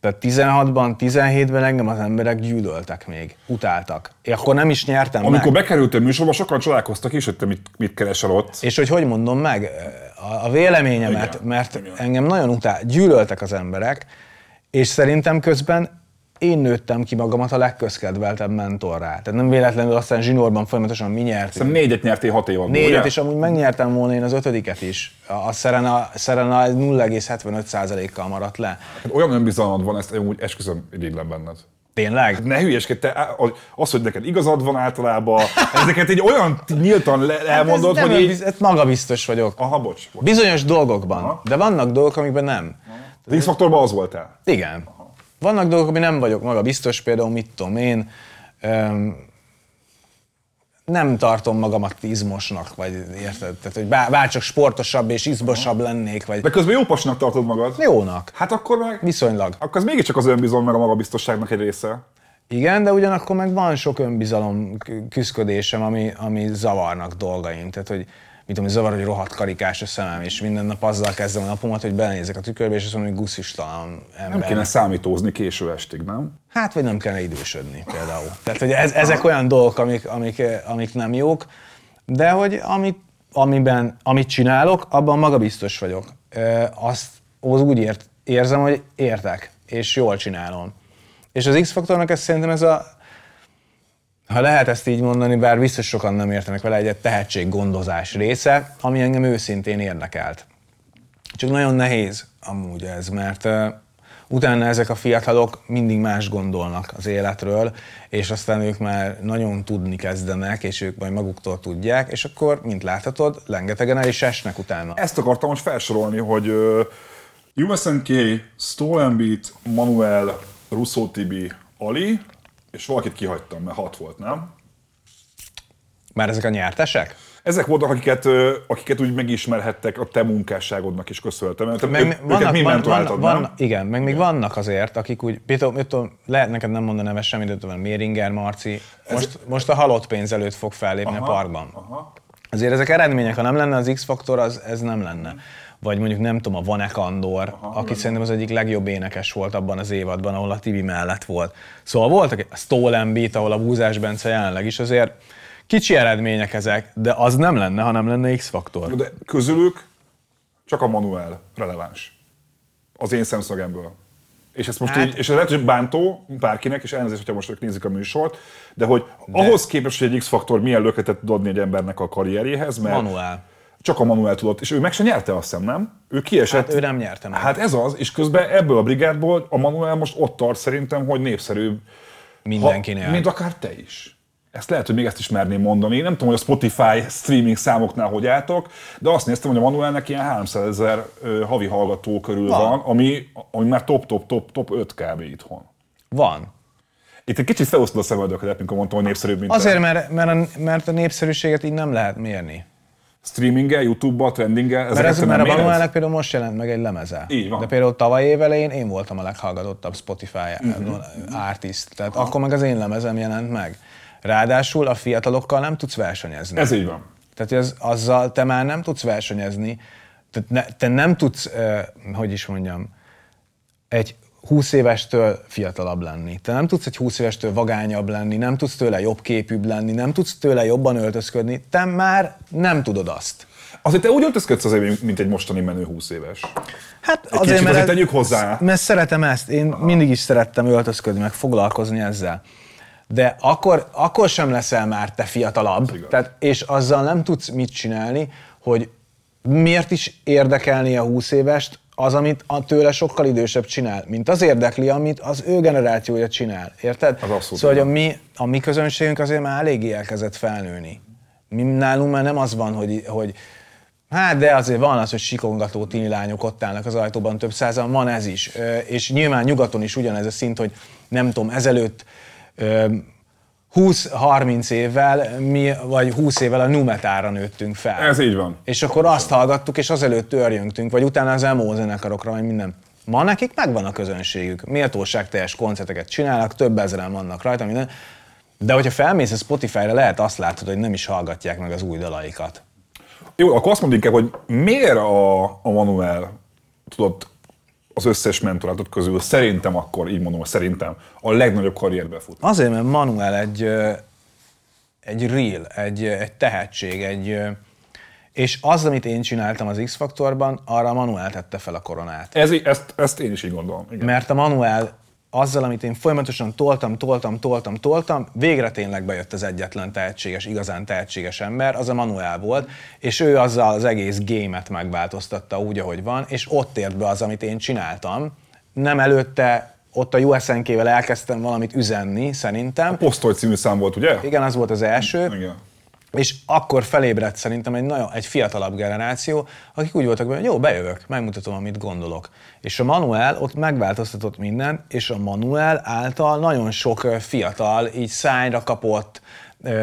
Tehát 16-ban, 17-ben engem az emberek gyűlöltek még, utáltak. Én akkor nem is nyertem Amikor meg. bekerültél műsorba, sokan csodálkoztak is, hogy te mit, mit keresel ott. És hogy hogy mondom meg a, a véleményemet, Igen, mert igen. engem nagyon utál, gyűlöltek az emberek, és szerintem közben én nőttem ki magamat a legközkedveltebb mentorrá. Tehát nem véletlenül aztán zsinórban folyamatosan mi nyertünk. Szerintem négyet nyertél hat év alatt. Négyet, ugye? és amúgy megnyertem volna én az ötödiket is. A Serena, Serena 0,75%-kal maradt le. Hát Olyan önbizalmad van, ezt úgy esküszöm irigylem benned. Tényleg? Ne hülyeskedj, te, az, hogy neked igazad van általában, ezeket egy olyan nyíltan le- elmondod, Hát hogy így... önbiz- magabiztos vagyok. Aha, bocs. bocs. Bizonyos dolgokban, Aha. de vannak dolgok, amikben nem. Az X-faktorban az voltál. Igen. Vannak dolgok, ami nem vagyok maga biztos, például mit tudom én, öm, nem tartom magamat izmosnak, vagy érted? Tehát, hogy bár, bár csak sportosabb és izmosabb lennék, vagy De közben jó pasnak tartod magad. jónak. Hát akkor meg... Viszonylag. Akkor ez mégiscsak az önbizalom meg a magabiztosságnak egy része. Igen, de ugyanakkor meg van sok önbizalom kü- küszködésem, ami, ami zavarnak dolgaim. Tehát, hogy mit tudom, zavar, hogy rohadt karikás a szemem, és minden nap azzal kezdem a napomat, hogy belenézek a tükörbe, és azt mondom, hogy guszistalan ember. Nem kéne számítózni késő estig, nem? Hát, vagy nem kellene idősödni például. Tehát, hogy ez, ezek olyan dolgok, amik, amik, amik nem jók, de hogy amit, amiben, amit csinálok, abban magabiztos vagyok. Ö, Azt az úgy ért, érzem, hogy értek, és jól csinálom. És az X-faktornak ez szerintem ez a, ha lehet ezt így mondani, bár biztos sokan nem értenek vele, egy tehetséggondozás része, ami engem őszintén érdekelt. Csak nagyon nehéz amúgy ez, mert utána ezek a fiatalok mindig más gondolnak az életről, és aztán ők már nagyon tudni kezdenek, és ők majd maguktól tudják, és akkor, mint láthatod, rengetegen el is esnek utána. Ezt akartam most felsorolni, hogy uh, USNK, Stolenbeat, Manuel, Russo Tibi, Ali, és valakit kihagytam, mert hat volt, nem? Már ezek a nyertesek? Ezek voltak, akiket, akiket úgy megismerhettek a te munkásságodnak is köszönhetem. Te, Meg, ők, őket mi mentoráltad, van, nem? van, igen, meg még vannak azért, akik úgy, például, lehet neked nem mondani neve semmit, de tudom, Méringer, Marci, most, most a halott pénz előtt fog fellépni Aha, a parkban. aha. Azért ezek eredmények, ha nem lenne az X-faktor, az, ez nem lenne. Vagy mondjuk nem tudom, a Vanek Andor, aki szerintem az egyik legjobb énekes volt abban az évadban, ahol a Tibi mellett volt. Szóval voltak a Stolen Beat, ahol a Búzás Bence jelenleg is azért kicsi eredmények ezek, de az nem lenne, ha nem lenne X-faktor. De közülük csak a Manuel releváns. Az én szemszögemből. És ezt most Hát- így, és ez lehet, hogy bántó bárkinek, és elnézést, hogyha most ők nézik a műsort, de hogy de... ahhoz képest, hogy egy X-faktor milyen löketet tud adni egy embernek a karrierjéhez, mert Manuel. Csak a Manuel tudott, és ő meg se nyerte azt hiszem, nem? Ő kiesett. Hát ő nem nyerte meg. Hát ez az, és közben ebből a brigádból a Manuel most ott tart szerintem, hogy népszerűbb, Mindenkinél. ha, mint akár te is. Ezt lehet, hogy még ezt is merném mondani. Nem tudom, hogy a Spotify streaming számoknál hogy álltok, de azt néztem, hogy a Manuelnek ilyen 300 ezer havi hallgató körül van, Van. ami, ami már top, top, top, top 5 kb. itthon. Van. Itt egy kicsit felosztod a szemöldöket, amikor mondtam, hogy népszerűbb, mint Azért, te. mert, mert, a, mert a népszerűséget így nem lehet mérni. Streaminggel, YouTube-ba, trendinggel, Mert, ez, mert a? Manuelnek például most jelent meg egy lemeze. Így van. De például tavaly év elején én voltam a leghallgatottabb Spotify Mhm. artist. Tehát akkor meg az én lemezem jelent meg. Ráadásul a fiatalokkal nem tudsz versenyezni. Ez így van. Tehát ez, azzal te már nem tudsz versenyezni, tehát ne, te nem tudsz, uh, hogy is mondjam, egy 20 évestől fiatalabb lenni. Te nem tudsz egy 20 évestől vagányabb lenni, nem tudsz tőle jobb képűbb lenni, nem tudsz tőle jobban öltözködni, te már nem tudod azt. Azért te úgy öltözködsz azért, mint egy mostani menő 20 éves. Hát Egy kicsit azért tegyük hozzá. Mert szeretem ezt, én Aha. mindig is szerettem öltözködni, meg foglalkozni ezzel. De akkor, akkor sem leszel már te fiatalabb, tehát, és azzal nem tudsz mit csinálni, hogy miért is érdekelni a 20 évest az, amit a tőle sokkal idősebb csinál, mint az érdekli, amit az ő generációja csinál. Érted? Az abszolút szóval, hogy a mi, a mi közönségünk azért már eléggé elkezdett felnőni. Mi nálunk már nem az van, hogy, hogy Hát de azért van az, hogy sikongató tini lányok ott állnak az ajtóban több százan, van ez is. És nyilván nyugaton is ugyanez a szint, hogy nem tudom, ezelőtt 20-30 évvel, mi, vagy 20 évvel a numetára nőttünk fel. Ez így van. És akkor azt hallgattuk, és azelőtt törjöntünk, vagy utána az emo zenekarokra, vagy minden. Ma nekik megvan a közönségük, méltóságteljes koncerteket csinálnak, több ezeren vannak rajta, minden. De hogyha felmész a Spotify-ra, lehet azt látod, hogy nem is hallgatják meg az új dalaikat. Jó, akkor azt inkább, hogy miért a, a Manuel tudott az összes mentorátot közül szerintem akkor, így mondom, szerintem a legnagyobb karrierbe fut. Azért, mert Manuel egy, egy real, egy, egy tehetség, egy, és az, amit én csináltam az X-faktorban, arra a Manuel tette fel a koronát. Ez, ezt, ezt én is így gondolom. Igen. Mert a Manuel azzal, amit én folyamatosan toltam, toltam, toltam, toltam, végre tényleg bejött az egyetlen tehetséges, igazán tehetséges ember, az a Manuel volt, és ő azzal az egész gémet megváltoztatta úgy, ahogy van, és ott ért be az, amit én csináltam. Nem előtte ott a USNK-vel elkezdtem valamit üzenni, szerintem. Posztoly című szám volt, ugye? Igen, az volt az első. Igen. És akkor felébredt szerintem egy, nagyon, egy fiatalabb generáció, akik úgy voltak, hogy jó, bejövök, megmutatom, amit gondolok. És a Manuel ott megváltoztatott minden, és a Manuel által nagyon sok fiatal így szányra kapott,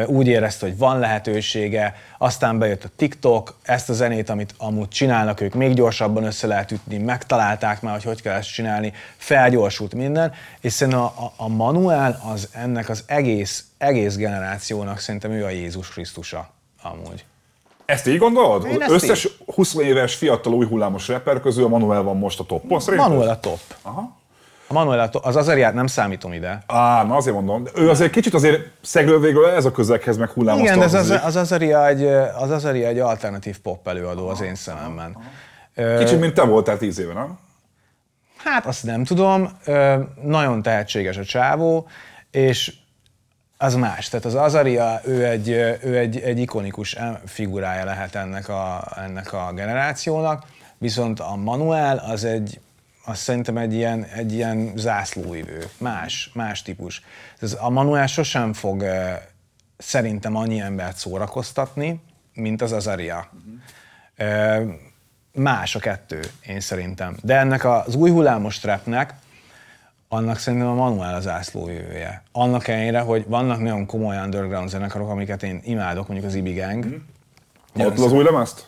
úgy érezte, hogy van lehetősége, aztán bejött a TikTok, ezt a zenét, amit amúgy csinálnak ők, még gyorsabban össze lehet ütni, megtalálták már, hogy hogy kell ezt csinálni, felgyorsult minden, és szerintem a, a, a Manuel az ennek az egész, egész generációnak szerintem ő a Jézus Krisztusa amúgy. Ezt így gondolod? Én ezt Összes 20 éves fiatal új hullámos rapper közül a Manuel van most a toppon, szerinted? Manuel a top. Aha. A Manuel. Az Azariát nem számítom ide. Á, na azért mondom. Ő azért kicsit azért szegről végül ez a közeghez meg hullámos Igen, az, az, az, Azaria egy, az Azaria egy alternatív pop előadó az én szememben. Kicsit, mint te voltál 10 éve, nem? Hát azt nem tudom, nagyon tehetséges a csávó, és az más. Tehát az Azaria, ő egy, ő egy, egy ikonikus figurája lehet ennek a, ennek a generációnak, viszont a Manuel az egy, az szerintem egy ilyen, egy ilyen zászlóivő, más, más típus. Ez a Manuel sosem fog ö, szerintem annyi embert szórakoztatni, mint az Azaria. Ö, Más a kettő, én szerintem. De ennek az új hullámos trapnek, annak szerintem a Manuel az zászlójövője. Annak ellenére, hogy vannak nagyon komoly underground zenekarok, amiket én imádok, mondjuk az Ibi Gang, Hallottad az új lemezt?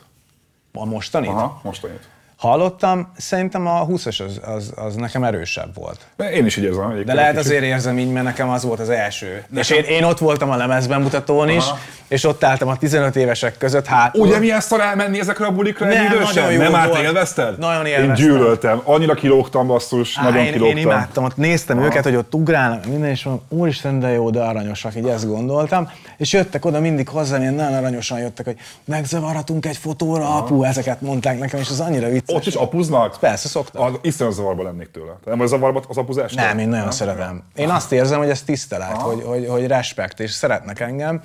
a mostanit. Aha, most annyit. Hallottam, szerintem a 20-as az, az, az nekem erősebb volt. Én is így érzem. egyébként De lehet azért érzem így, mert nekem az volt az első. És én, én ott voltam a lemezbemutatón is, Aha. és ott álltam a 15 évesek között hátul. Ugye milyen szar elmenni ezekre a bulikra egy Nem, idősen? nagyon jó Nem volt. élvezted? Nagyon Én élveztem. gyűlöltem. Annyira kilógtam basszus, Á, nagyon én, kilógtam. én imádtam, ott néztem Aha. őket, hogy ott ugrálnak, minden, és mondom, úristen, de jó, de aranyosak, így ezt gondoltam. És jöttek oda mindig hozzám, ilyen nagyon aranyosan jöttek, hogy megzavarhatunk egy fotóra, apu, ezeket mondták nekem, és az annyira vicces. Ott is apuznak? Persze, szoktam. Az iszonyat zavarba lennék tőle. Nem vagy zavarba az apuzás? Nem, én nagyon szeretem. Én azt érzem, hogy ez tisztelet, hogy, hogy, hogy respekt, és szeretnek engem.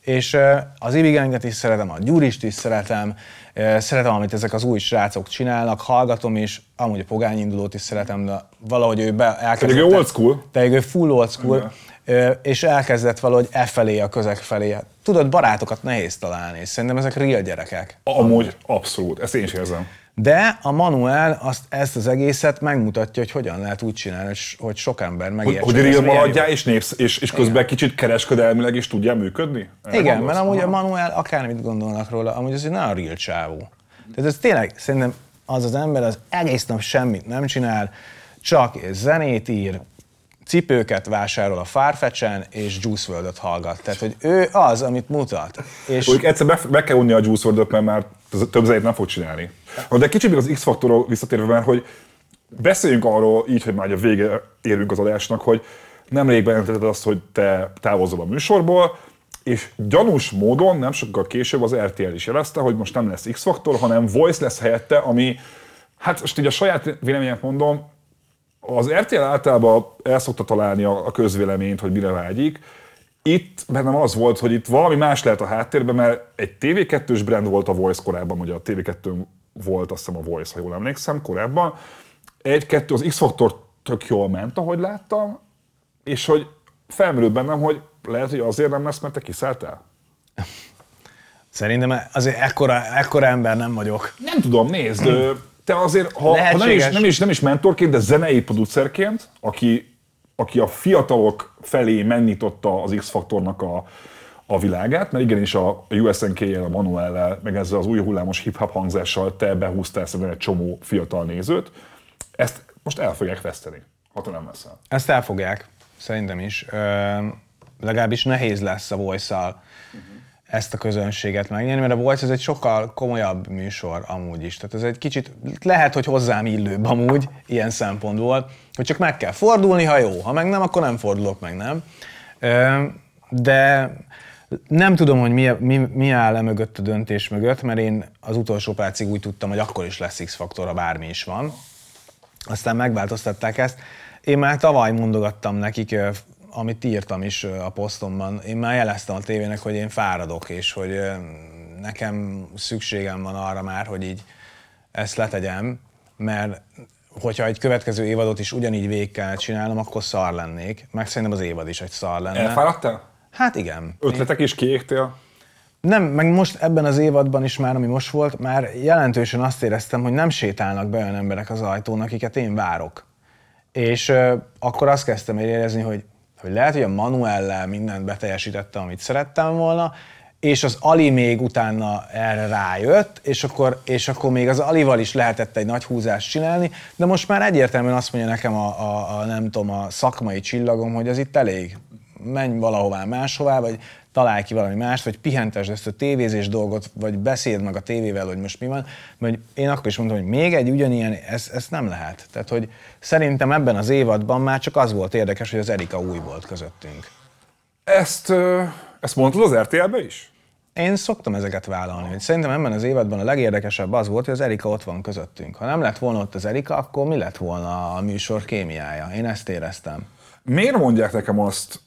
És az Ibigenget is szeretem, a Gyurist is szeretem, szeretem, amit ezek az új srácok csinálnak, hallgatom is, amúgy a Pogány indulót is szeretem, de valahogy ő be elkezdett... Pedig ő old school. Pedig ő full old school, ö, és elkezdett valahogy e felé, a közeg felé. Tudod, barátokat nehéz találni, és szerintem ezek real gyerekek. Amúgy abszolút, ezt én is érzem. De a manuel azt, ezt az egészet megmutatja, hogy hogyan lehet úgy csinálni, hogy- sok ember megértse. hogy hogy real maradjál, és, népsz, és, és közben kicsit kereskedelmileg is tudja működni? Erre Igen, gondolsz? mert amúgy a Aha. Manuel akármit gondolnak róla, amúgy az egy nagyon real csávó. Tehát ez tényleg, szerintem az az ember az egész nap semmit nem csinál, csak zenét ír, cipőket vásárol a Farfetchen, és Juice WRLD-ot hallgat. Tehát, hogy ő az, amit mutat. És Mondjuk egyszer be, be kell unni a Juice WRLD-ot, mert már több- zenét nem fog csinálni. De kicsit még az X-faktorról visszatérve, mert hogy beszéljünk arról így, hogy már a vége érünk az adásnak, hogy nemrég bejelentetted azt, hogy te távozol a műsorból, és gyanús módon nem sokkal később az RTL is jelezte, hogy most nem lesz X-faktor, hanem Voice lesz helyette, ami, hát most így a saját véleményet mondom, az RTL általában el szokta találni a, a közvéleményt, hogy mire vágyik. Itt bennem az volt, hogy itt valami más lehet a háttérben, mert egy TV2-s brand volt a Voice korábban, ugye a TV2 volt azt hiszem a Voice, ha jól emlékszem, korábban. Egy-kettő, az X-Factor tök jól ment, ahogy láttam, és hogy felmerült bennem, hogy lehet, hogy azért nem lesz, mert te kiszálltál. szerintem azért ekkora, ekkora ember nem vagyok. Nem tudom, nézd, te azért, ha, ha nem, is, nem, is, nem is mentorként, de zenei producerként, aki, aki a fiatalok felé megnyitotta az X-faktornak a, a világát, mert igenis a USNK-jel, a Manuellel, meg ezzel az új hullámos hip-hop hangzással te behúztál szerintem egy csomó fiatal nézőt, ezt most el fogják veszteni, ha te nem leszel. Ezt elfogják, szerintem is. Ö, legalábbis nehéz lesz a voice ezt a közönséget megnyerni, mert a Voice ez egy sokkal komolyabb műsor amúgy is. Tehát ez egy kicsit, lehet, hogy hozzám illőbb amúgy, ilyen szempontból, hogy csak meg kell fordulni, ha jó, ha meg nem, akkor nem fordulok meg, nem. De nem tudom, hogy mi, mi, mi áll e mögött a döntés mögött, mert én az utolsó percig úgy tudtam, hogy akkor is lesz X-faktor, ha bármi is van aztán megváltoztatták ezt. Én már tavaly mondogattam nekik, amit írtam is a posztomban, én már jeleztem a tévének, hogy én fáradok, és hogy nekem szükségem van arra már, hogy így ezt letegyem, mert hogyha egy következő évadot is ugyanígy végig kell csinálnom, akkor szar lennék. Meg szerintem az évad is egy szar lenne. Elfáradtál? Hát igen. Ötletek is kiégtél? Nem, meg most ebben az évadban is már, ami most volt, már jelentősen azt éreztem, hogy nem sétálnak be olyan emberek az ajtón, akiket én várok. És ö, akkor azt kezdtem érezni, hogy, hogy lehet, hogy a Manuellel mindent beteljesítettem, amit szerettem volna, és az Ali még utána erre rájött, és akkor, és akkor még az Alival is lehetett egy nagy húzást csinálni, de most már egyértelműen azt mondja nekem a, a, a nem tudom, a szakmai csillagom, hogy az itt elég. Menj valahová máshová, vagy találj ki valami mást, vagy pihentesd ezt a tévézés dolgot, vagy beszéld meg a tévével, hogy most mi van. Mert én akkor is mondtam, hogy még egy ugyanilyen, ez, ez nem lehet. Tehát, hogy szerintem ebben az évadban már csak az volt érdekes, hogy az Erika új volt közöttünk. Ezt, ezt mondtad az RTL-be is? Én szoktam ezeket vállalni, hogy szerintem ebben az évadban a legérdekesebb az volt, hogy az Erika ott van közöttünk. Ha nem lett volna ott az Erika, akkor mi lett volna a műsor kémiája? Én ezt éreztem. Miért mondják nekem azt,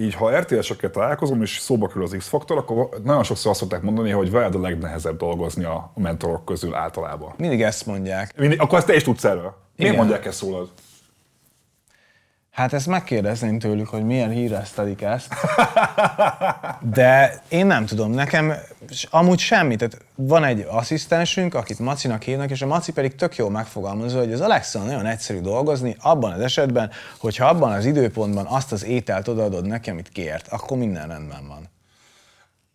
így ha RTL-sekkel találkozom, és szóba kerül az X-faktor, akkor nagyon sokszor azt szokták mondani, hogy veled a legnehezebb dolgozni a mentorok közül általában. Mindig ezt mondják. Mindig, akkor ezt te is tudsz erről. Miért mondják ezt szólad? Hát ezt megkérdezném tőlük, hogy milyen híresztelik ezt. De én nem tudom, nekem amúgy semmi. Tehát van egy asszisztensünk, akit Macinak hívnak, és a Maci pedig tök jól megfogalmazza, hogy az alexa nagyon egyszerű dolgozni, abban az esetben, hogyha abban az időpontban azt az ételt odaadod neki, amit kért, akkor minden rendben van.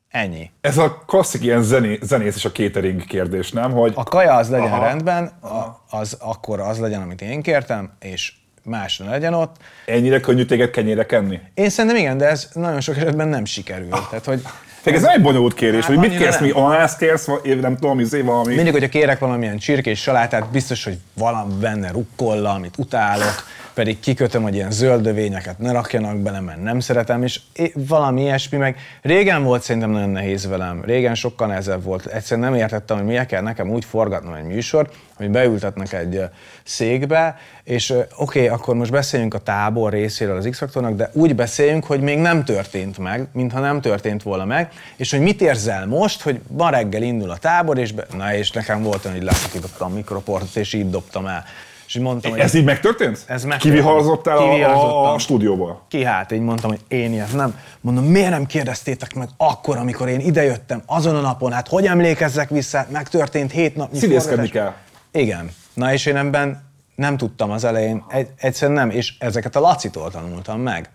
Ennyi. Ez a klasszik ilyen zené, zenész és a catering kérdés, nem? Hogy A kaja az legyen Aha. rendben, a, az akkor az legyen, amit én kértem, és más ne legyen ott. ennyire könnyű téged kenyére kenni? Én szerintem igen, de ez nagyon sok esetben nem sikerül. Tehát, hogy Még ez nem egy bonyolult kérés, Hát hogy mit kérsz, nem. mi anász kérsz, vagy nem tudom, izé valami. mindig, hogyha kérek valamilyen csirkés salátát, biztos, hogy valami benne rukkolla, amit utálok, pedig kikötöm, hogy ilyen zöldövényeket ne rakjanak bele, mert nem szeretem, és valami ilyesmi, meg. Régen volt szerintem nagyon nehéz velem, régen sokkal nehezebb volt, egyszerűen nem értettem, hogy miért kell nekem úgy forgatnom egy műsort, hogy beültetnek egy székbe, és oké, okay, akkor most beszéljünk a tábor részéről az x de úgy beszéljünk, hogy még nem történt meg, mintha nem történt volna meg, és hogy mit érzel most, hogy ma reggel indul a tábor, és, be... na és nekem volt olyan, hogy leszakítottam a mikroportot, és így dobtam el. És így mondtam, hogy Ez így megtörtént? Ez megtörtént. Kiviharzottál a, a, stúdióból? ki hát, így mondtam, hogy én ilyet nem. Mondom, miért nem kérdeztétek meg akkor, amikor én idejöttem, azon a napon, hát hogy emlékezzek vissza, megtörtént hét napnyi Színészkedni kell. Igen. Na és én ebben nem tudtam az elején, egy, egyszerűen nem, és ezeket a Lacitól tanultam meg.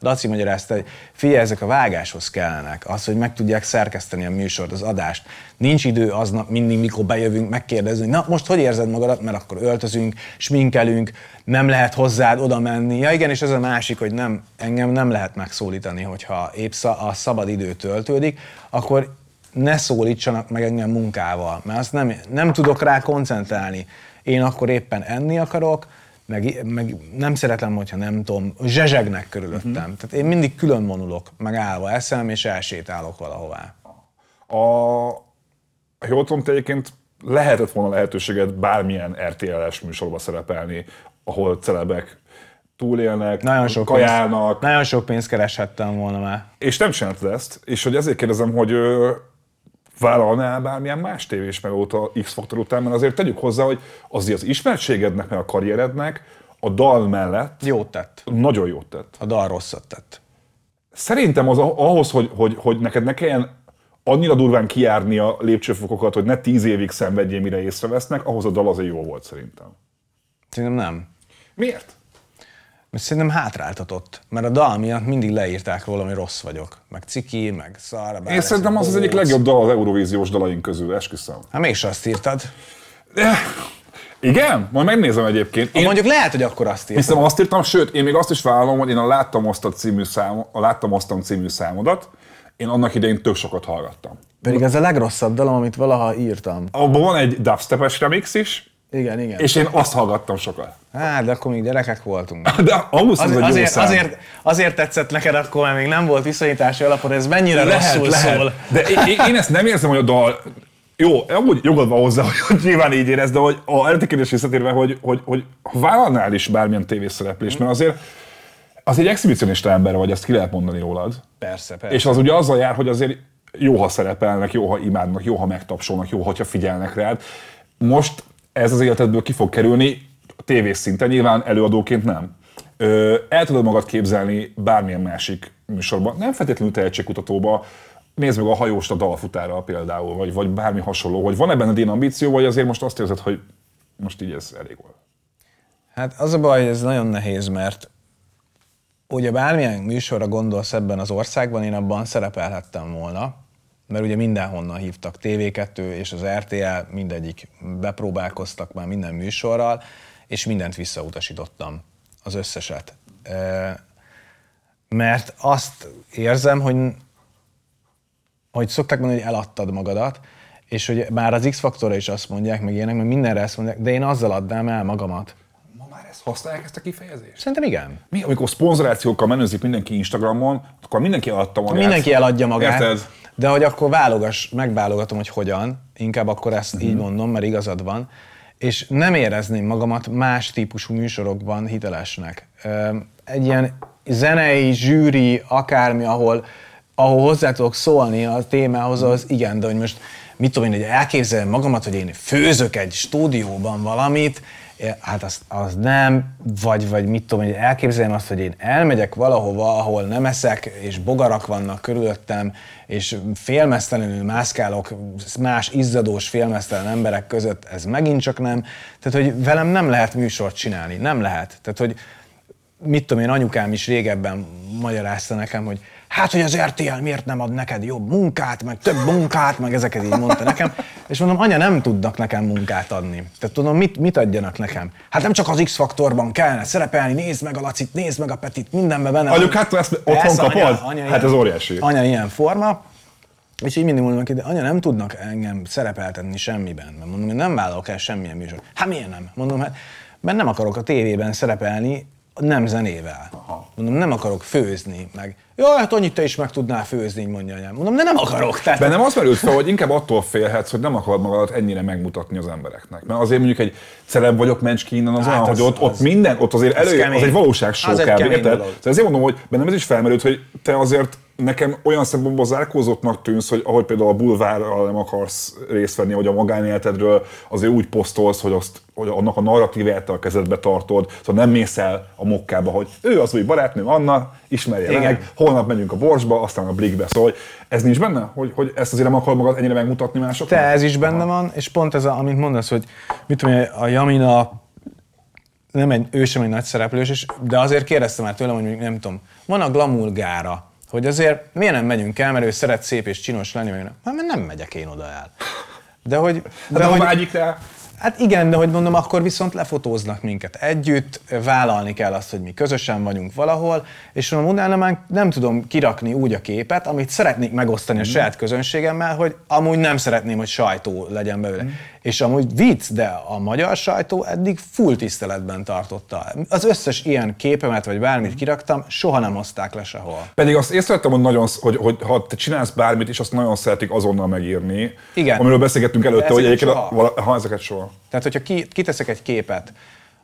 Laci magyarázta, hogy figyelj, ezek a vágáshoz kellenek, az, hogy meg tudják szerkeszteni a műsort, az adást. Nincs idő aznap mindig, mikor bejövünk, megkérdezni, na most hogy érzed magadat, mert akkor öltözünk, sminkelünk, nem lehet hozzád oda menni. Ja igen, és ez a másik, hogy nem, engem nem lehet megszólítani, hogyha épp a szabad idő töltődik, akkor ne szólítsanak meg engem munkával, mert azt nem, nem tudok rá koncentrálni. Én akkor éppen enni akarok, meg, meg nem szeretem, hogyha nem tudom, zsezsegnek körülöttem. Uh-huh. Tehát én mindig külön vonulok, meg állva eszem, és elsétálok valahová. A, jól tudom, te egyébként lehetett volna lehetőséged bármilyen RTL-es műsorba szerepelni, ahol celebek túlélnek, nagyon sok kajálnak. Pénzt, nagyon sok pénzt kereshettem volna már. És nem csináltad ezt, és hogy ezért kérdezem, hogy vállalnál bármilyen más tévés óta X-faktor után, mert azért tegyük hozzá, hogy azért az ismertségednek, meg a karrierednek a dal mellett... Jót tett. Nagyon jót tett. A dal rosszat tett. Szerintem az ahhoz, hogy, hogy, hogy neked ne kelljen annyira durván kijárni a lépcsőfokokat, hogy ne tíz évig szenvedjél, mire észrevesznek, ahhoz a dal azért jó volt szerintem. Szerintem nem. Miért? Mert szerintem hátráltatott, mert a dal miatt mindig leírták róla, hogy rossz vagyok. Meg ciki, meg szar. Én szerintem az az egyik legjobb dal az Eurovíziós dalaink közül, esküszöm. Hát mégis azt írtad. Igen? Majd megnézem egyébként. Én mondjuk lehet, hogy akkor azt írtam. Hiszem azt írtam, sőt, én még azt is vállalom, hogy én a Láttam Osztat című, szám, a Láttam Osztam című számodat, én annak idején tök sokat hallgattam. Pedig ez a legrosszabb dalom, amit valaha írtam. Abban van egy dubstepes remix is, igen, igen. És én azt hallgattam sokat. Hát, de akkor még gyerekek voltunk. De ahhoz az, azért, azért, azért, azért tetszett neked akkor, mert még nem volt viszonyítási alapod, ez mennyire lehet, rosszul lehet. szól. De én, én, ezt nem érzem, hogy a dal jó, amúgy jogod van hozzá, hogy nyilván így érez, de hogy a eredeti visszatérve, hogy, hogy, hogy vállalnál is bármilyen tévészereplés, mert azért az egy exhibicionista ember vagy, ezt ki lehet mondani rólad. Persze, persze. És az ugye azzal jár, hogy azért jó, ha szerepelnek, jó, ha imádnak, jó, ha megtapsolnak, jó, ha figyelnek rád. Most ez az életedből ki fog kerülni, tévés szinten, nyilván előadóként nem. Ö, el tudod magad képzelni bármilyen másik műsorban, nem feltétlenül tehetségkutatóba, nézd meg a hajóst a dalfutára például, vagy, vagy bármi hasonló, hogy van ebben a én ambíció, vagy azért most azt érzed, hogy most így ez elég volt? Hát az a baj, hogy ez nagyon nehéz, mert ugye bármilyen műsorra gondolsz ebben az országban, én abban szerepelhettem volna, mert ugye mindenhonnan hívtak, TV2 és az RTL, mindegyik bepróbálkoztak már minden műsorral, és mindent visszautasítottam, az összeset. Mert azt érzem, hogy, hogy szokták mondani, hogy eladtad magadat, és hogy már az X-faktorra is azt mondják, meg ilyenek, meg mindenre azt mondják, de én azzal adnám el magamat. Ezt használják ezt a kifejezést? Szerintem igen. Mi, amikor szponzorációkkal menőzik mindenki Instagramon, akkor mindenki eladta magát. Mindenki eladja magát. Érted? De hogy akkor válogass, megválogatom, hogy hogyan, inkább akkor ezt uh-huh. így mhm. mondom, mert igazad van, és nem érezném magamat más típusú műsorokban hitelesnek. Egy ilyen zenei, zsűri, akármi, ahol, ahol hozzá tudok szólni a témához, az igen, de hogy most mit tudom én, hogy elképzelem magamat, hogy én főzök egy stúdióban valamit, hát az, az nem, vagy, vagy mit tudom, hogy elképzeljem azt, hogy én elmegyek valahova, ahol nem eszek, és bogarak vannak körülöttem, és félmeztelenül mászkálok más izzadós, félmeztelen emberek között, ez megint csak nem. Tehát, hogy velem nem lehet műsort csinálni, nem lehet. Tehát, hogy mit tudom én, anyukám is régebben magyarázta nekem, hogy hát, hogy az RTL miért nem ad neked jobb munkát, meg több munkát, meg ezeket így mondta nekem. És mondom, anya, nem tudnak nekem munkát adni. Tehát tudom, mit, mit adjanak nekem? Hát nem csak az X-faktorban kellene szerepelni, nézd meg a Lacit, nézd meg a Petit, mindenben benne. Anyuk, hát ezt otthon kapod? Anya, anya hát ez óriási. Anya ilyen forma. És így mindig mondom neki, de anya, nem tudnak engem szerepeltetni semmiben. Mert mondom, hogy nem vállalok el semmilyen műsor. Hát miért nem? Mondom, hát mert nem akarok a tévében szerepelni, nem zenével. Aha. Mondom, nem akarok főzni, meg Jaj, hát annyit te is meg tudnál főzni, mondja anyám. Mondom, de nem akarok. Tehát... nem azt merült fel, hogy inkább attól félhetsz, hogy nem akarod magadat ennyire megmutatni az embereknek. Mert azért mondjuk egy celeb vagyok mencs innen az hát olyan, az, hogy ott, az, ott minden, ott azért elő, az, az egy valóság show kb. Érted? Szóval azért mondom, hogy bennem ez is felmerült, hogy te azért nekem olyan szempontból zárkózottnak tűnsz, hogy ahogy például a bulvárral nem akarsz részt venni, vagy a magánéletedről azért úgy posztolsz, hogy, azt, hogy annak a narratívát a kezedbe tartod, szóval nem mész el a mokkába, hogy ő az új barátnőm, Anna, ismerje Igen. meg, holnap megyünk a Borsba, aztán a Blikbe. Szóval hogy ez nincs benne, hogy, hogy ezt azért nem akar magad ennyire megmutatni másoknak? Te ez is benne van, és pont ez, a, amit mondasz, hogy mit tudom, a Jamina nem egy, ő sem egy nagy szereplős, és, de azért kérdeztem már tőlem, hogy nem tudom, van a glamulgára, hogy azért miért nem megyünk el, mert ő szeret szép és csinos lenni, nem. Hát, mert nem megyek én oda el. De hogy, De, de hogy, vágyik rá, Hát igen, de hogy mondom, akkor viszont lefotóznak minket együtt, vállalni kell azt, hogy mi közösen vagyunk valahol, és mondom, utána már nem tudom kirakni úgy a képet, amit szeretnék megosztani a saját közönségemmel, hogy amúgy nem szeretném, hogy sajtó legyen belőle. És amúgy vicc, de a magyar sajtó eddig full tiszteletben tartotta. Az összes ilyen képemet, vagy bármit kiraktam, soha nem hozták le sehol. Pedig azt észrevettem, hogy, nagyon, hogy, hogy ha te csinálsz bármit, és azt nagyon szeretik azonnal megírni. Igen. Amiről beszélgettünk előtte, hogy egyébként... soha. A, ha ezeket soha. Tehát, hogyha ki, kiteszek egy képet,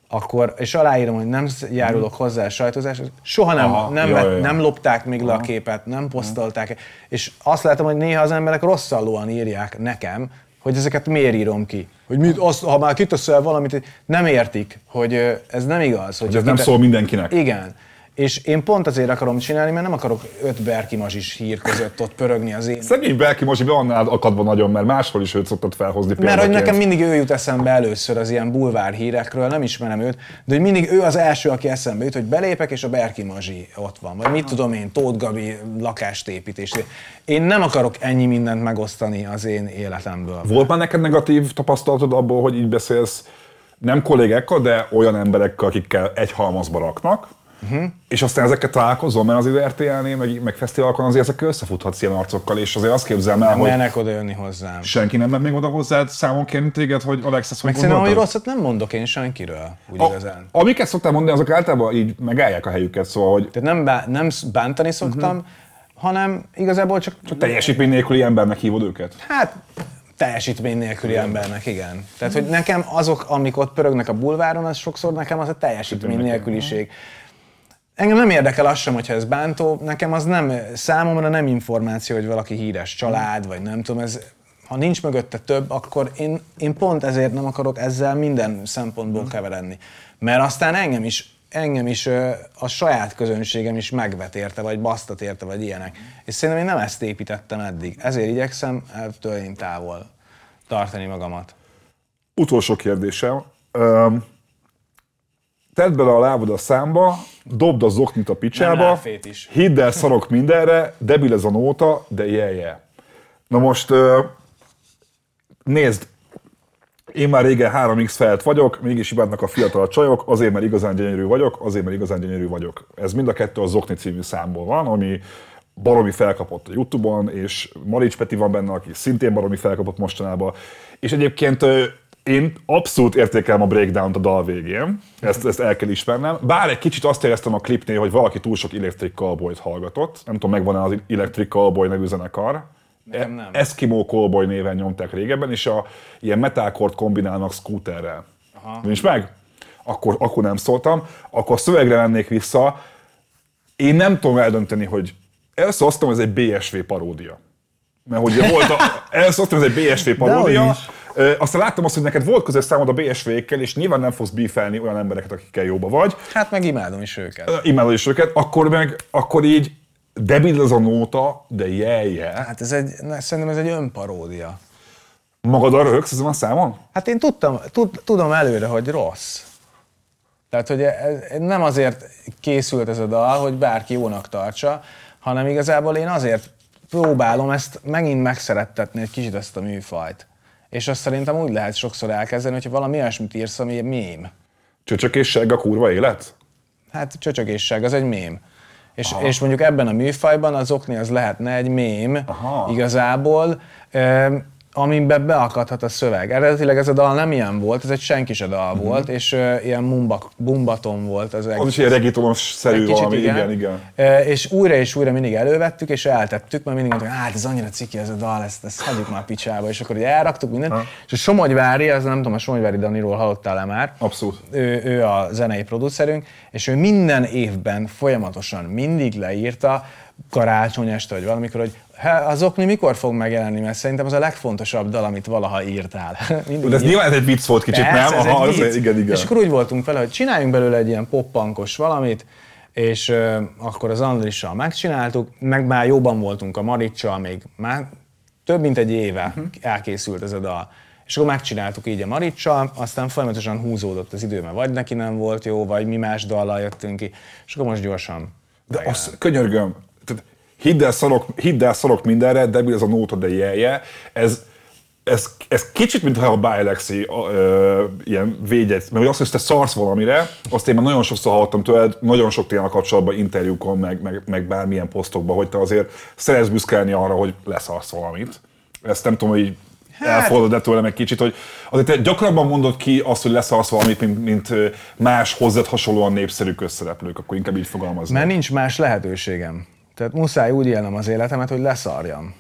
akkor, és aláírom, hogy nem járulok hozzá a sajtózáshoz, soha nem, Aha, nem, ja, vett, ja, ja. nem lopták még le a képet, nem posztolták, és azt látom, hogy néha az emberek rosszallóan írják nekem, hogy ezeket miért írom ki. Hogy mit, azt, ha már kiteszel valamit, nem értik, hogy ez nem igaz. Hogy Hogy ez nem szól mindenkinek. Igen. És én pont azért akarom csinálni, mert nem akarok öt berkimazsis hír között ott pörögni az én Szegény Belki most be annál akadva nagyon, mert máshol is őt szoktad felhozni Mert hogy példaként. nekem mindig ő jut eszembe először az ilyen bulvár hírekről, nem ismerem őt, de hogy mindig ő az első, aki eszembe jut, hogy belépek, és a Berki Mazsi ott van. Vagy mit tudom én, Tóth Gabi lakást építés. Én nem akarok ennyi mindent megosztani az én életemből. Volt már neked negatív tapasztalatod abból, hogy így beszélsz nem kollégákkal, de olyan emberekkel, akikkel egy halmazba raknak, uh-huh. és aztán ezeket találkozol, mert azért RTL-nél, meg, meg fesztiválokon azért ezekkel összefuthatsz ilyen arcokkal, és azért azt képzelem el, Nem hogy mernek oda jönni hozzám. senki nem ment még oda hozzád számon kérni téged, hogy Alex, ezt hogy Meg szerintem, hogy rosszat nem mondok én senkiről, úgy A, igazán. amiket szoktál mondani, azok általában így megállják a helyüket, szóval, hogy Tehát nem, bá- nem bántani szoktam, Mhm. hanem igazából csak teljesítmény nélküli embernek hívod őket. Hát teljesítmény nélküli embernek, igen. Tehát, hogy nekem azok, amik ott pörögnek a bulváron, az sokszor nekem az a teljesítmény nélküliség. Engem nem érdekel az sem, hogyha ez bántó, nekem az nem, számomra nem információ, hogy valaki híres család, vagy nem tudom, ez, ha nincs mögötte több, akkor én, én pont ezért nem akarok ezzel minden szempontból keveredni. Mert aztán engem is engem is a saját közönségem is megvet érte, vagy basztat érte, vagy ilyenek. És szerintem én nem ezt építettem eddig. Ezért igyekszem ettől én távol tartani magamat. Utolsó kérdésem. Öm, tedd bele a lábad a számba, dobd a zoknit a picsába, hidd el, szarok mindenre, debil ez a nóta, de jelje. Na most nézd, én már régen 3x felett vagyok, mégis imádnak a fiatal csajok, azért, mert igazán gyönyörű vagyok, azért, mert igazán gyönyörű vagyok. Ez mind a kettő a Zokni című számból van, ami baromi felkapott a Youtube-on, és Marics Peti van benne, aki szintén baromi felkapott mostanában. És egyébként én abszolút értékelem a breakdown-t a dal végén, ezt, ezt el kell ismernem. Bár egy kicsit azt éreztem a klipnél, hogy valaki túl sok Electric Callboy-t hallgatott. Nem tudom, megvan-e az Electric Callboy nevű zenekar. Nekem nem. Eskimo Callboy néven nyomták régebben, és a ilyen metalcore kombinálnak scooterrel. Aha. Nincs meg? Akkor, akkor nem szóltam. Akkor szövegre mennék vissza. Én nem tudom eldönteni, hogy először azt mondom, hogy ez egy BSV paródia. Mert hogy volt a, először azt mondom, hogy ez egy BSV paródia. Ö, Aztán láttam azt, hogy neked volt közös számod a BSV-kkel, és nyilván nem fogsz bífelni olyan embereket, akikkel jóba vagy. Hát meg imádom is őket. Imádod is őket, akkor meg, akkor így debil ez a nóta, de jelje. Hát ez egy, ne, szerintem ez egy önparódia. Magadra röhögsz ezen a számon? Hát én tudtam, tud, tudom előre, hogy rossz. Tehát, hogy ez, ez nem azért készült ez a dal, hogy bárki jónak tartsa, hanem igazából én azért próbálom ezt megint megszerettetni egy kicsit ezt a műfajt. És azt szerintem úgy lehet sokszor elkezdeni, hogyha valami olyasmit írsz, ami egy mém. Csöcsök és seg a kurva élet? Hát csöcsögésság, az egy mém. És, és mondjuk ebben a műfajban az okni az lehetne egy mém Aha. igazából, ö, amiben beakadhat a szöveg. Eredetileg ez a dal nem ilyen volt, ez egy senki se dal volt, és ö, ilyen mumba, bumbaton volt az egész. Az is ilyen regitonos-szerű Egy valami, igen, igen. Ö, És újra és újra mindig elővettük, és eltettük, mert mindig mondtuk, hát ez annyira ciki ez a dal, ezt, ezt hagyjuk már picsába, és akkor ugye elraktuk mindent. És a Somogyvári, az nem tudom, a Somogyvári Daniról hallottál-e már? Abszolút. Ő, ő a zenei producerünk, és ő minden évben folyamatosan mindig leírta, karácsony este, vagy valamikor, hogy "He, az okni mikor fog megjelenni, mert szerintem az a legfontosabb dal, amit valaha írtál. Mindig De ez nyilván ez egy vicc volt kicsit, Persze, nem? ez Aha, egy az- vicc. igen, igen. És akkor úgy voltunk vele, hogy csináljunk belőle egy ilyen poppankos valamit, és ö, akkor az Andrissal megcsináltuk, meg már jóban voltunk a Maricsal, még már több mint egy éve Mhm. elkészült ez a dal. És akkor megcsináltuk így a Maricsal, aztán folyamatosan húzódott az idő, mert vagy neki nem volt jó, vagy mi más dallal jöttünk ki, és akkor most gyorsan. De azt könyörgöm, hidd el, szarok, hidd el szarok mindenre, debil ez a nóta, de jelje, ez, ez, ez kicsit, mintha a Bájelexi ilyen védjegy, mert hogy azt, hogy te szarsz valamire, azt én már nagyon sokszor hallottam tőled, nagyon sok témával kapcsolatban, interjúkon, meg, meg, meg bármilyen posztokban, hogy te azért szeretsz büszkelni arra, hogy leszarsz valamit. Ezt nem tudom, hogy Hát- elfordod-e tőlem egy kicsit, hogy azért te gyakrabban mondod ki azt, hogy leszarsz valamit, mint, mint más hozzád hasonlóan népszerű közszereplők, akkor inkább így fogalmazom. Mert nincs más lehetőségem. Tehát muszáj úgy élnem az életemet, hogy leszarjam.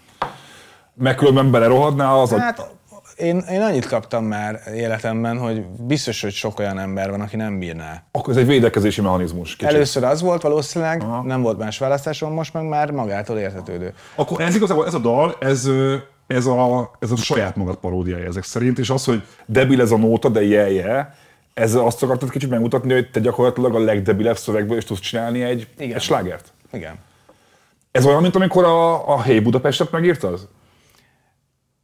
Meg különben belerohadnál az, hát, Hát én, én annyit kaptam már életemben, hogy biztos, hogy sok olyan ember van, aki nem bírná. akkor ez egy védekezési mechanizmus. Kicsit. Először az volt valószínűleg, Aha. nem volt más választásom, most meg már magától értetődő. Akkor ez igazából ez a dal, ez, ez, a, ez a saját magad paródiája ezek szerint, és az, hogy Debil ez a nóta, de jelje. Ezzel azt akartad kicsit megmutatni, hogy te gyakorlatilag a legdebilebb szövegből is tudsz csinálni egy, Igen. egy slágert. Igen. Ez olyan, mint amikor a, a Hey Budapestet megírtad?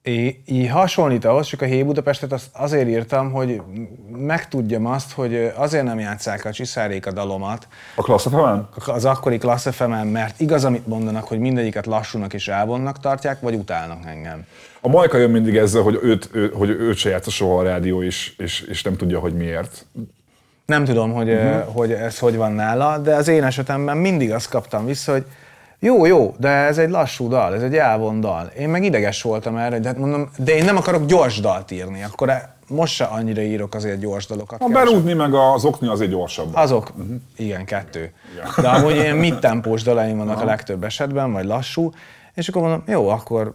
É, így hasonlít ahhoz, csak a Hé Budapestet azt azért írtam, hogy megtudjam azt, hogy azért nem játszák a csiszárék a dalomat, A Klassz az akkori Klassz mert igaz, amit mondanak, hogy mindegyiket lassúnak és elvonnak tartják, vagy utálnak engem. A Majka jön mindig ezzel, hogy őt, ő, hogy őt se játsza soha a rádió, és, és, és nem tudja, hogy miért. Nem tudom, hogy, uh-huh. hogy ez hogy van nála, de az én esetemben mindig azt kaptam vissza, hogy jó, jó, de ez egy lassú dal, ez egy elvon dal. Én meg ideges voltam erre, de hát mondom, de én nem akarok gyors dalt írni, akkor e- most se annyira írok azért gyors dalokat. A Kevesebb. berúgni meg az okni azért gyorsabb. Azok, igen, kettő. De amúgy ilyen mid-tempós dalaim vannak a legtöbb esetben, vagy lassú, és akkor mondom, jó, akkor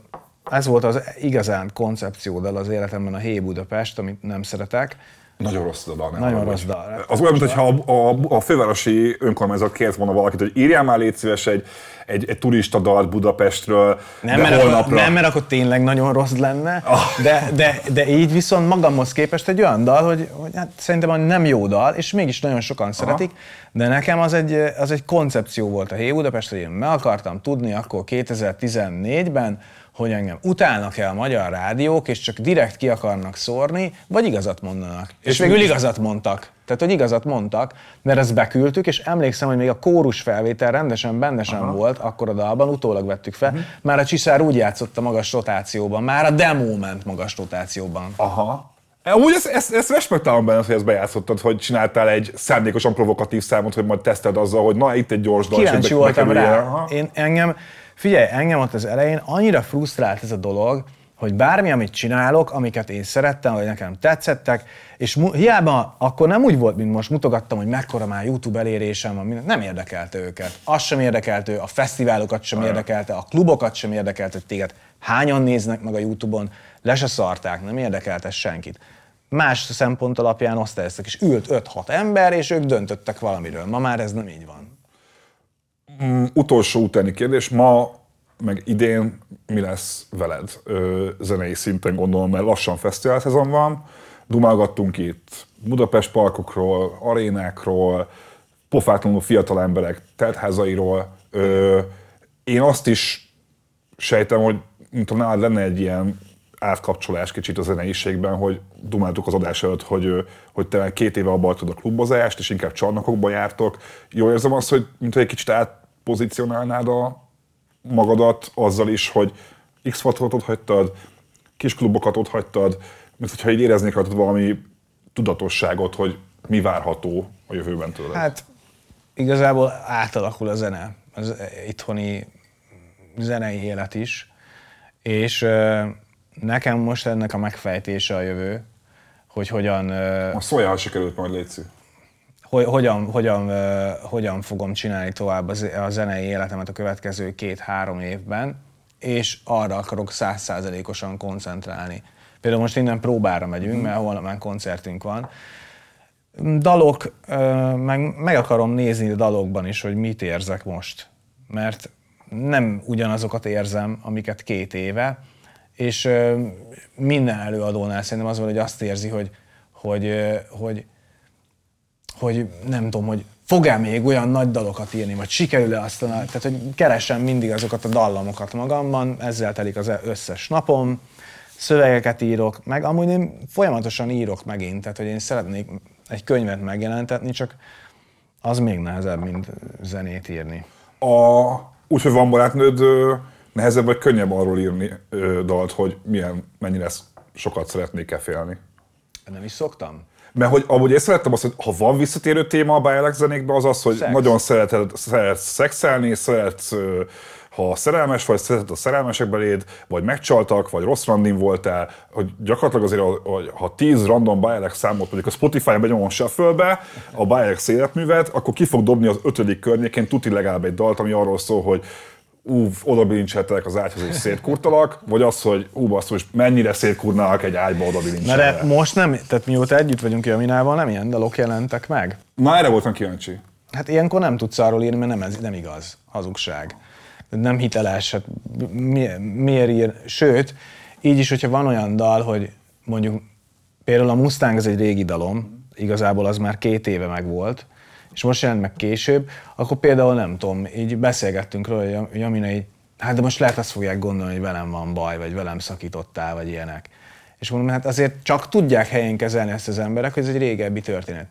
ez volt az igazán koncepciódal az életemben a Hé Budapest, amit nem szeretek. Nagyon rossz dal. nem Nagyon rossz dal. Az olyan, mintha a, a, a fővárosi önkormányzat kért volna valakit, hogy írjál már légy szíves egy, egy, egy turista dalt Budapestről, Nem, de mert holnapra. akkor, nem, mert akkor tényleg nagyon rossz lenne, Ah. de, de, de így viszont magamhoz képest egy olyan dal, hogy, hogy hát szerintem nem jó dal, és mégis nagyon sokan szeretik, de nekem az egy, az egy koncepció volt a Hé Budapest, hogy én meg akartam tudni akkor 2014-ben, hogy engem utálnak-e a magyar rádiók, és csak direkt ki akarnak szórni, vagy igazat mondanak. És, és végül igazat mondtak. Tehát, hogy igazat mondtak, mert ezt beküldtük, és emlékszem, hogy még a kórus felvétel rendesen benne sem volt, akkor a dalban, utólag vettük fel, Mhm. már a Csiszár úgy játszott a magas rotációban, már a demo ment magas rotációban. Aha. Úgy ezt, ezt, ezt respektálom benne, hogy ezt bejátszottad, hogy csináltál egy szándékosan provokatív számot, hogy majd teszted azzal, hogy na itt egy gyors dal. Kíváncsi voltam rá. Aha. Én, engem, figyelj, engem ott az elején annyira frusztrált ez a dolog, hogy bármi, amit csinálok, amiket én szerettem, vagy nekem tetszettek, és hiába akkor nem úgy volt, mint most mutogattam, hogy mekkora már YouTube elérésem van, minden- nem érdekelte őket. Az sem érdekelte, a fesztiválokat sem érdekelte, a klubokat sem érdekelte, téged hányan néznek meg a YouTube-on, le se szarták, nem érdekelte senkit. Más szempont alapján osztályoztak, és ült 5-6 ember, és ők döntöttek valamiről. Ma már ez nem így van. Utolsó utáni kérdés. Ma, meg idén mi lesz veled ö, zenei szinten gondolom, mert lassan fesztivál szezon van. Dumálgattunk itt Budapest parkokról, arénákról, pofátlanul fiatal emberek teltházairól. Ö, én azt is sejtem, hogy mint nálad lenne egy ilyen átkapcsolás kicsit a zeneiségben, hogy dumáltuk az adás előtt, hogy, hogy te két éve abba a klubozást, és inkább csarnokokba jártok. Jól érzem azt, hogy mint egy kicsit átpozícionálnád a magadat azzal is, hogy x faktorot ott hagytad, kis klubokat ott hagytad, mint hogyha így éreznék rajtad valami tudatosságot, hogy mi várható a jövőben tőled. Hát igazából átalakul a zene, az itthoni zenei élet is, és nekem most ennek a megfejtése a jövő, hogy hogyan, szóljál, ha sikerült majd Léci. Hogy, hogyan, hogyan, hogyan fogom csinálni tovább a zenei életemet a következő két-három évben, és arra akarok százszázalékosan koncentrálni. Például most innen próbára megyünk, mert holnap már koncertünk van. Dalok, meg, meg akarom nézni a dalokban is, hogy mit érzek most. Mert nem ugyanazokat érzem, amiket két éve, és minden előadónál szerintem az van, hogy azt érzi, hogy, hogy, ö, hogy, hogy nem tudom, hogy fog-e még olyan nagy dalokat írni, vagy sikerül-e azt, a, tehát hogy keresem mindig azokat a dallamokat magamban, ezzel telik az összes napom, szövegeket írok, meg amúgy én folyamatosan írok megint, tehát hogy én szeretnék egy könyvet megjelentetni, csak az még nehezebb, mint zenét írni. A, úgyhogy van barátnőd, nehezebb vagy könnyebb arról írni ö, dalt, hogy milyen, mennyire sokat szeretnék kefélni. Nem is szoktam. Mert hogy amúgy szerettem azt, hogy ha van visszatérő téma a Bialex zenékben, az az, hogy Szex. nagyon szereted, szeretsz szexelni, szeretsz, ha szerelmes vagy, szereted a szerelmesek beléd, vagy megcsaltak, vagy rossz randin voltál, hogy gyakorlatilag azért, hogy ha 10 random Bialex számot mondjuk a Spotify-on benyomom shuffle a Bialex életművet, akkor ki fog dobni az ötödik környékén tuti legalább egy dalt, ami arról szól, hogy ú, oda bilincseltek az ágyhoz és szétkurtalak, vagy az, hogy ú, basszus, mennyire szétkurnának egy ágyba oda Na de bilincselve. most nem, tehát mióta együtt vagyunk Jaminával, nem ilyen dalok jelentek meg. Na erre voltam kíváncsi. Hát ilyenkor nem tudsz arról írni, mert nem, ez nem igaz. Hazugság. Nem hiteles, hát mi, miért ír? Sőt, így is, hogyha van olyan dal, hogy mondjuk például a Mustang, ez egy régi dalom, igazából az már két éve megvolt, és most jelent meg később, akkor például nem tudom, így beszélgettünk róla, hogy Jam- Jamina így, hát de most lehet azt fogják gondolni, hogy velem van baj, vagy velem szakítottál, vagy ilyenek. És mondom, hát azért csak tudják helyén kezelni ezt az emberek, hogy ez egy régebbi történet.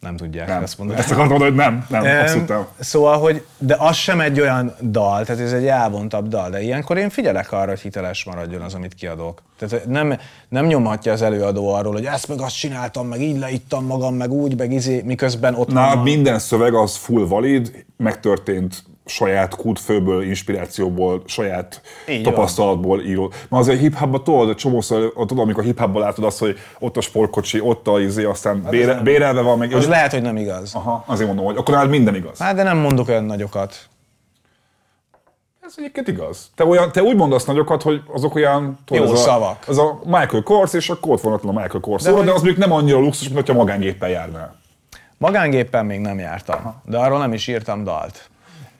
Nem tudják Nem. ezt mondani. Ezt akartam mondani, hogy nem, nem, Em, abszolút nem. Szóval, hogy de az sem egy olyan dal, tehát ez egy elvontabb dal, de ilyenkor én figyelek arra, hogy hiteles maradjon az, amit kiadok. Tehát nem, nem nyomhatja az előadó arról, hogy ezt meg azt csináltam, meg így leittam magam, meg úgy, meg izé, miközben ott Na, van. minden szöveg az full valid, megtörtént saját kútfőből, inspirációból, saját Így tapasztalatból író. Ma azért hip-hopban tudod, csomószor, tudod, amikor hip-hopban látod azt, hogy ott a sportkocsi, ott a izé, aztán bére, nem- bérelve van, meg... Az lehet, hogy nem igaz. Aha, azért mondom, hogy akkor nálad minden igaz. Hát de nem mondok olyan nagyokat. Ez egyébként igaz. Te, olyan, te úgy mondasz nagyokat, hogy azok olyan... Jó ez a, szavak. Ez a Michael Kors, és akkor ott van ott a Michael Kors, de, De de, hogy- az mondjuk nem annyira luxus, mint hogyha magángéppel járnál. Magángéppen még nem jártam, de arról nem is írtam dalt.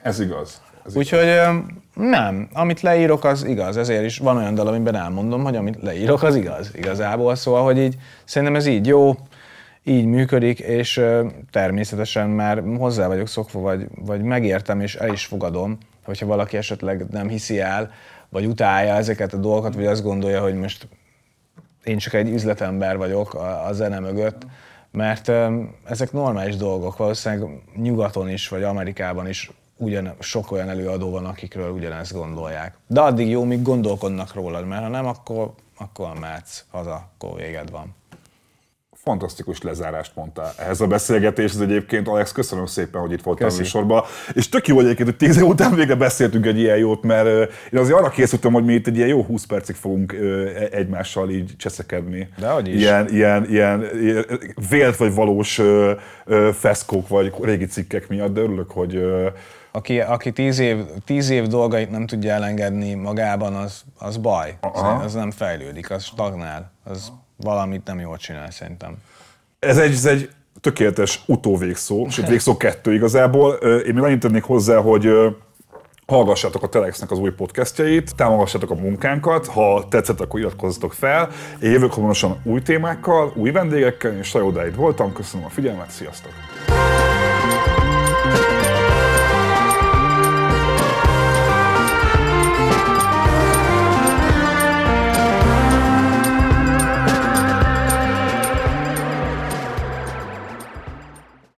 Ez igaz. Ez igaz. Úgyhogy ö, nem, amit leírok, az igaz. Ezért is van olyan dal, amiben elmondom, hogy amit leírok, az igaz. Igazából szóval, hogy így szerintem ez így jó, így működik, és természetesen már hozzá vagyok szokva, vagy, vagy megértem, és el is fogadom, hogyha valaki esetleg nem hiszi el, vagy utálja ezeket a dolgokat, vagy azt gondolja, hogy most én csak egy üzletember vagyok a, a zene mögött, mert ezek normális dolgok, valószínűleg nyugaton is, vagy Amerikában is ugyan, sok olyan előadó van, akikről ugyanezt gondolják. De addig jó, míg gondolkodnak rólad, mert ha nem, akkor, akkor mehetsz haza, akkor véged van. fantasztikus lezárást mondtál ehhez a beszélgetéshez egyébként. Alex, köszönöm szépen, hogy itt voltál a Köszi. műsorban. És tök jó egyébként, hogy tíz év után végre beszéltünk egy ilyen jót, mert én azért arra készültem, hogy mi itt egy ilyen jó 20 percig fogunk e- egymással így cseszekedni. Dehogy is. Ilyen, ilyen, ilyen, ilyen vélt vagy valós feszkók vagy régi cikkek miatt, de örülök, hogy Aki, aki tíz, év, tíz év dolgait nem tudja elengedni magában, az, az baj. Aha. Az nem fejlődik, az stagnál. Az valamit nem jól csinál szerintem. Ez egy, ez egy tökéletes utóvégszó, sőt végszó kettő igazából. Én még annyit tennék hozzá, hogy hallgassátok a Telexnek az új podcastjait, támogassátok a munkánkat, ha tetszett, akkor iratkozzatok fel. Én jövök hamarosan új témákkal, új vendégekkel, és Sajódáid voltam, köszönöm a figyelmet, sziasztok!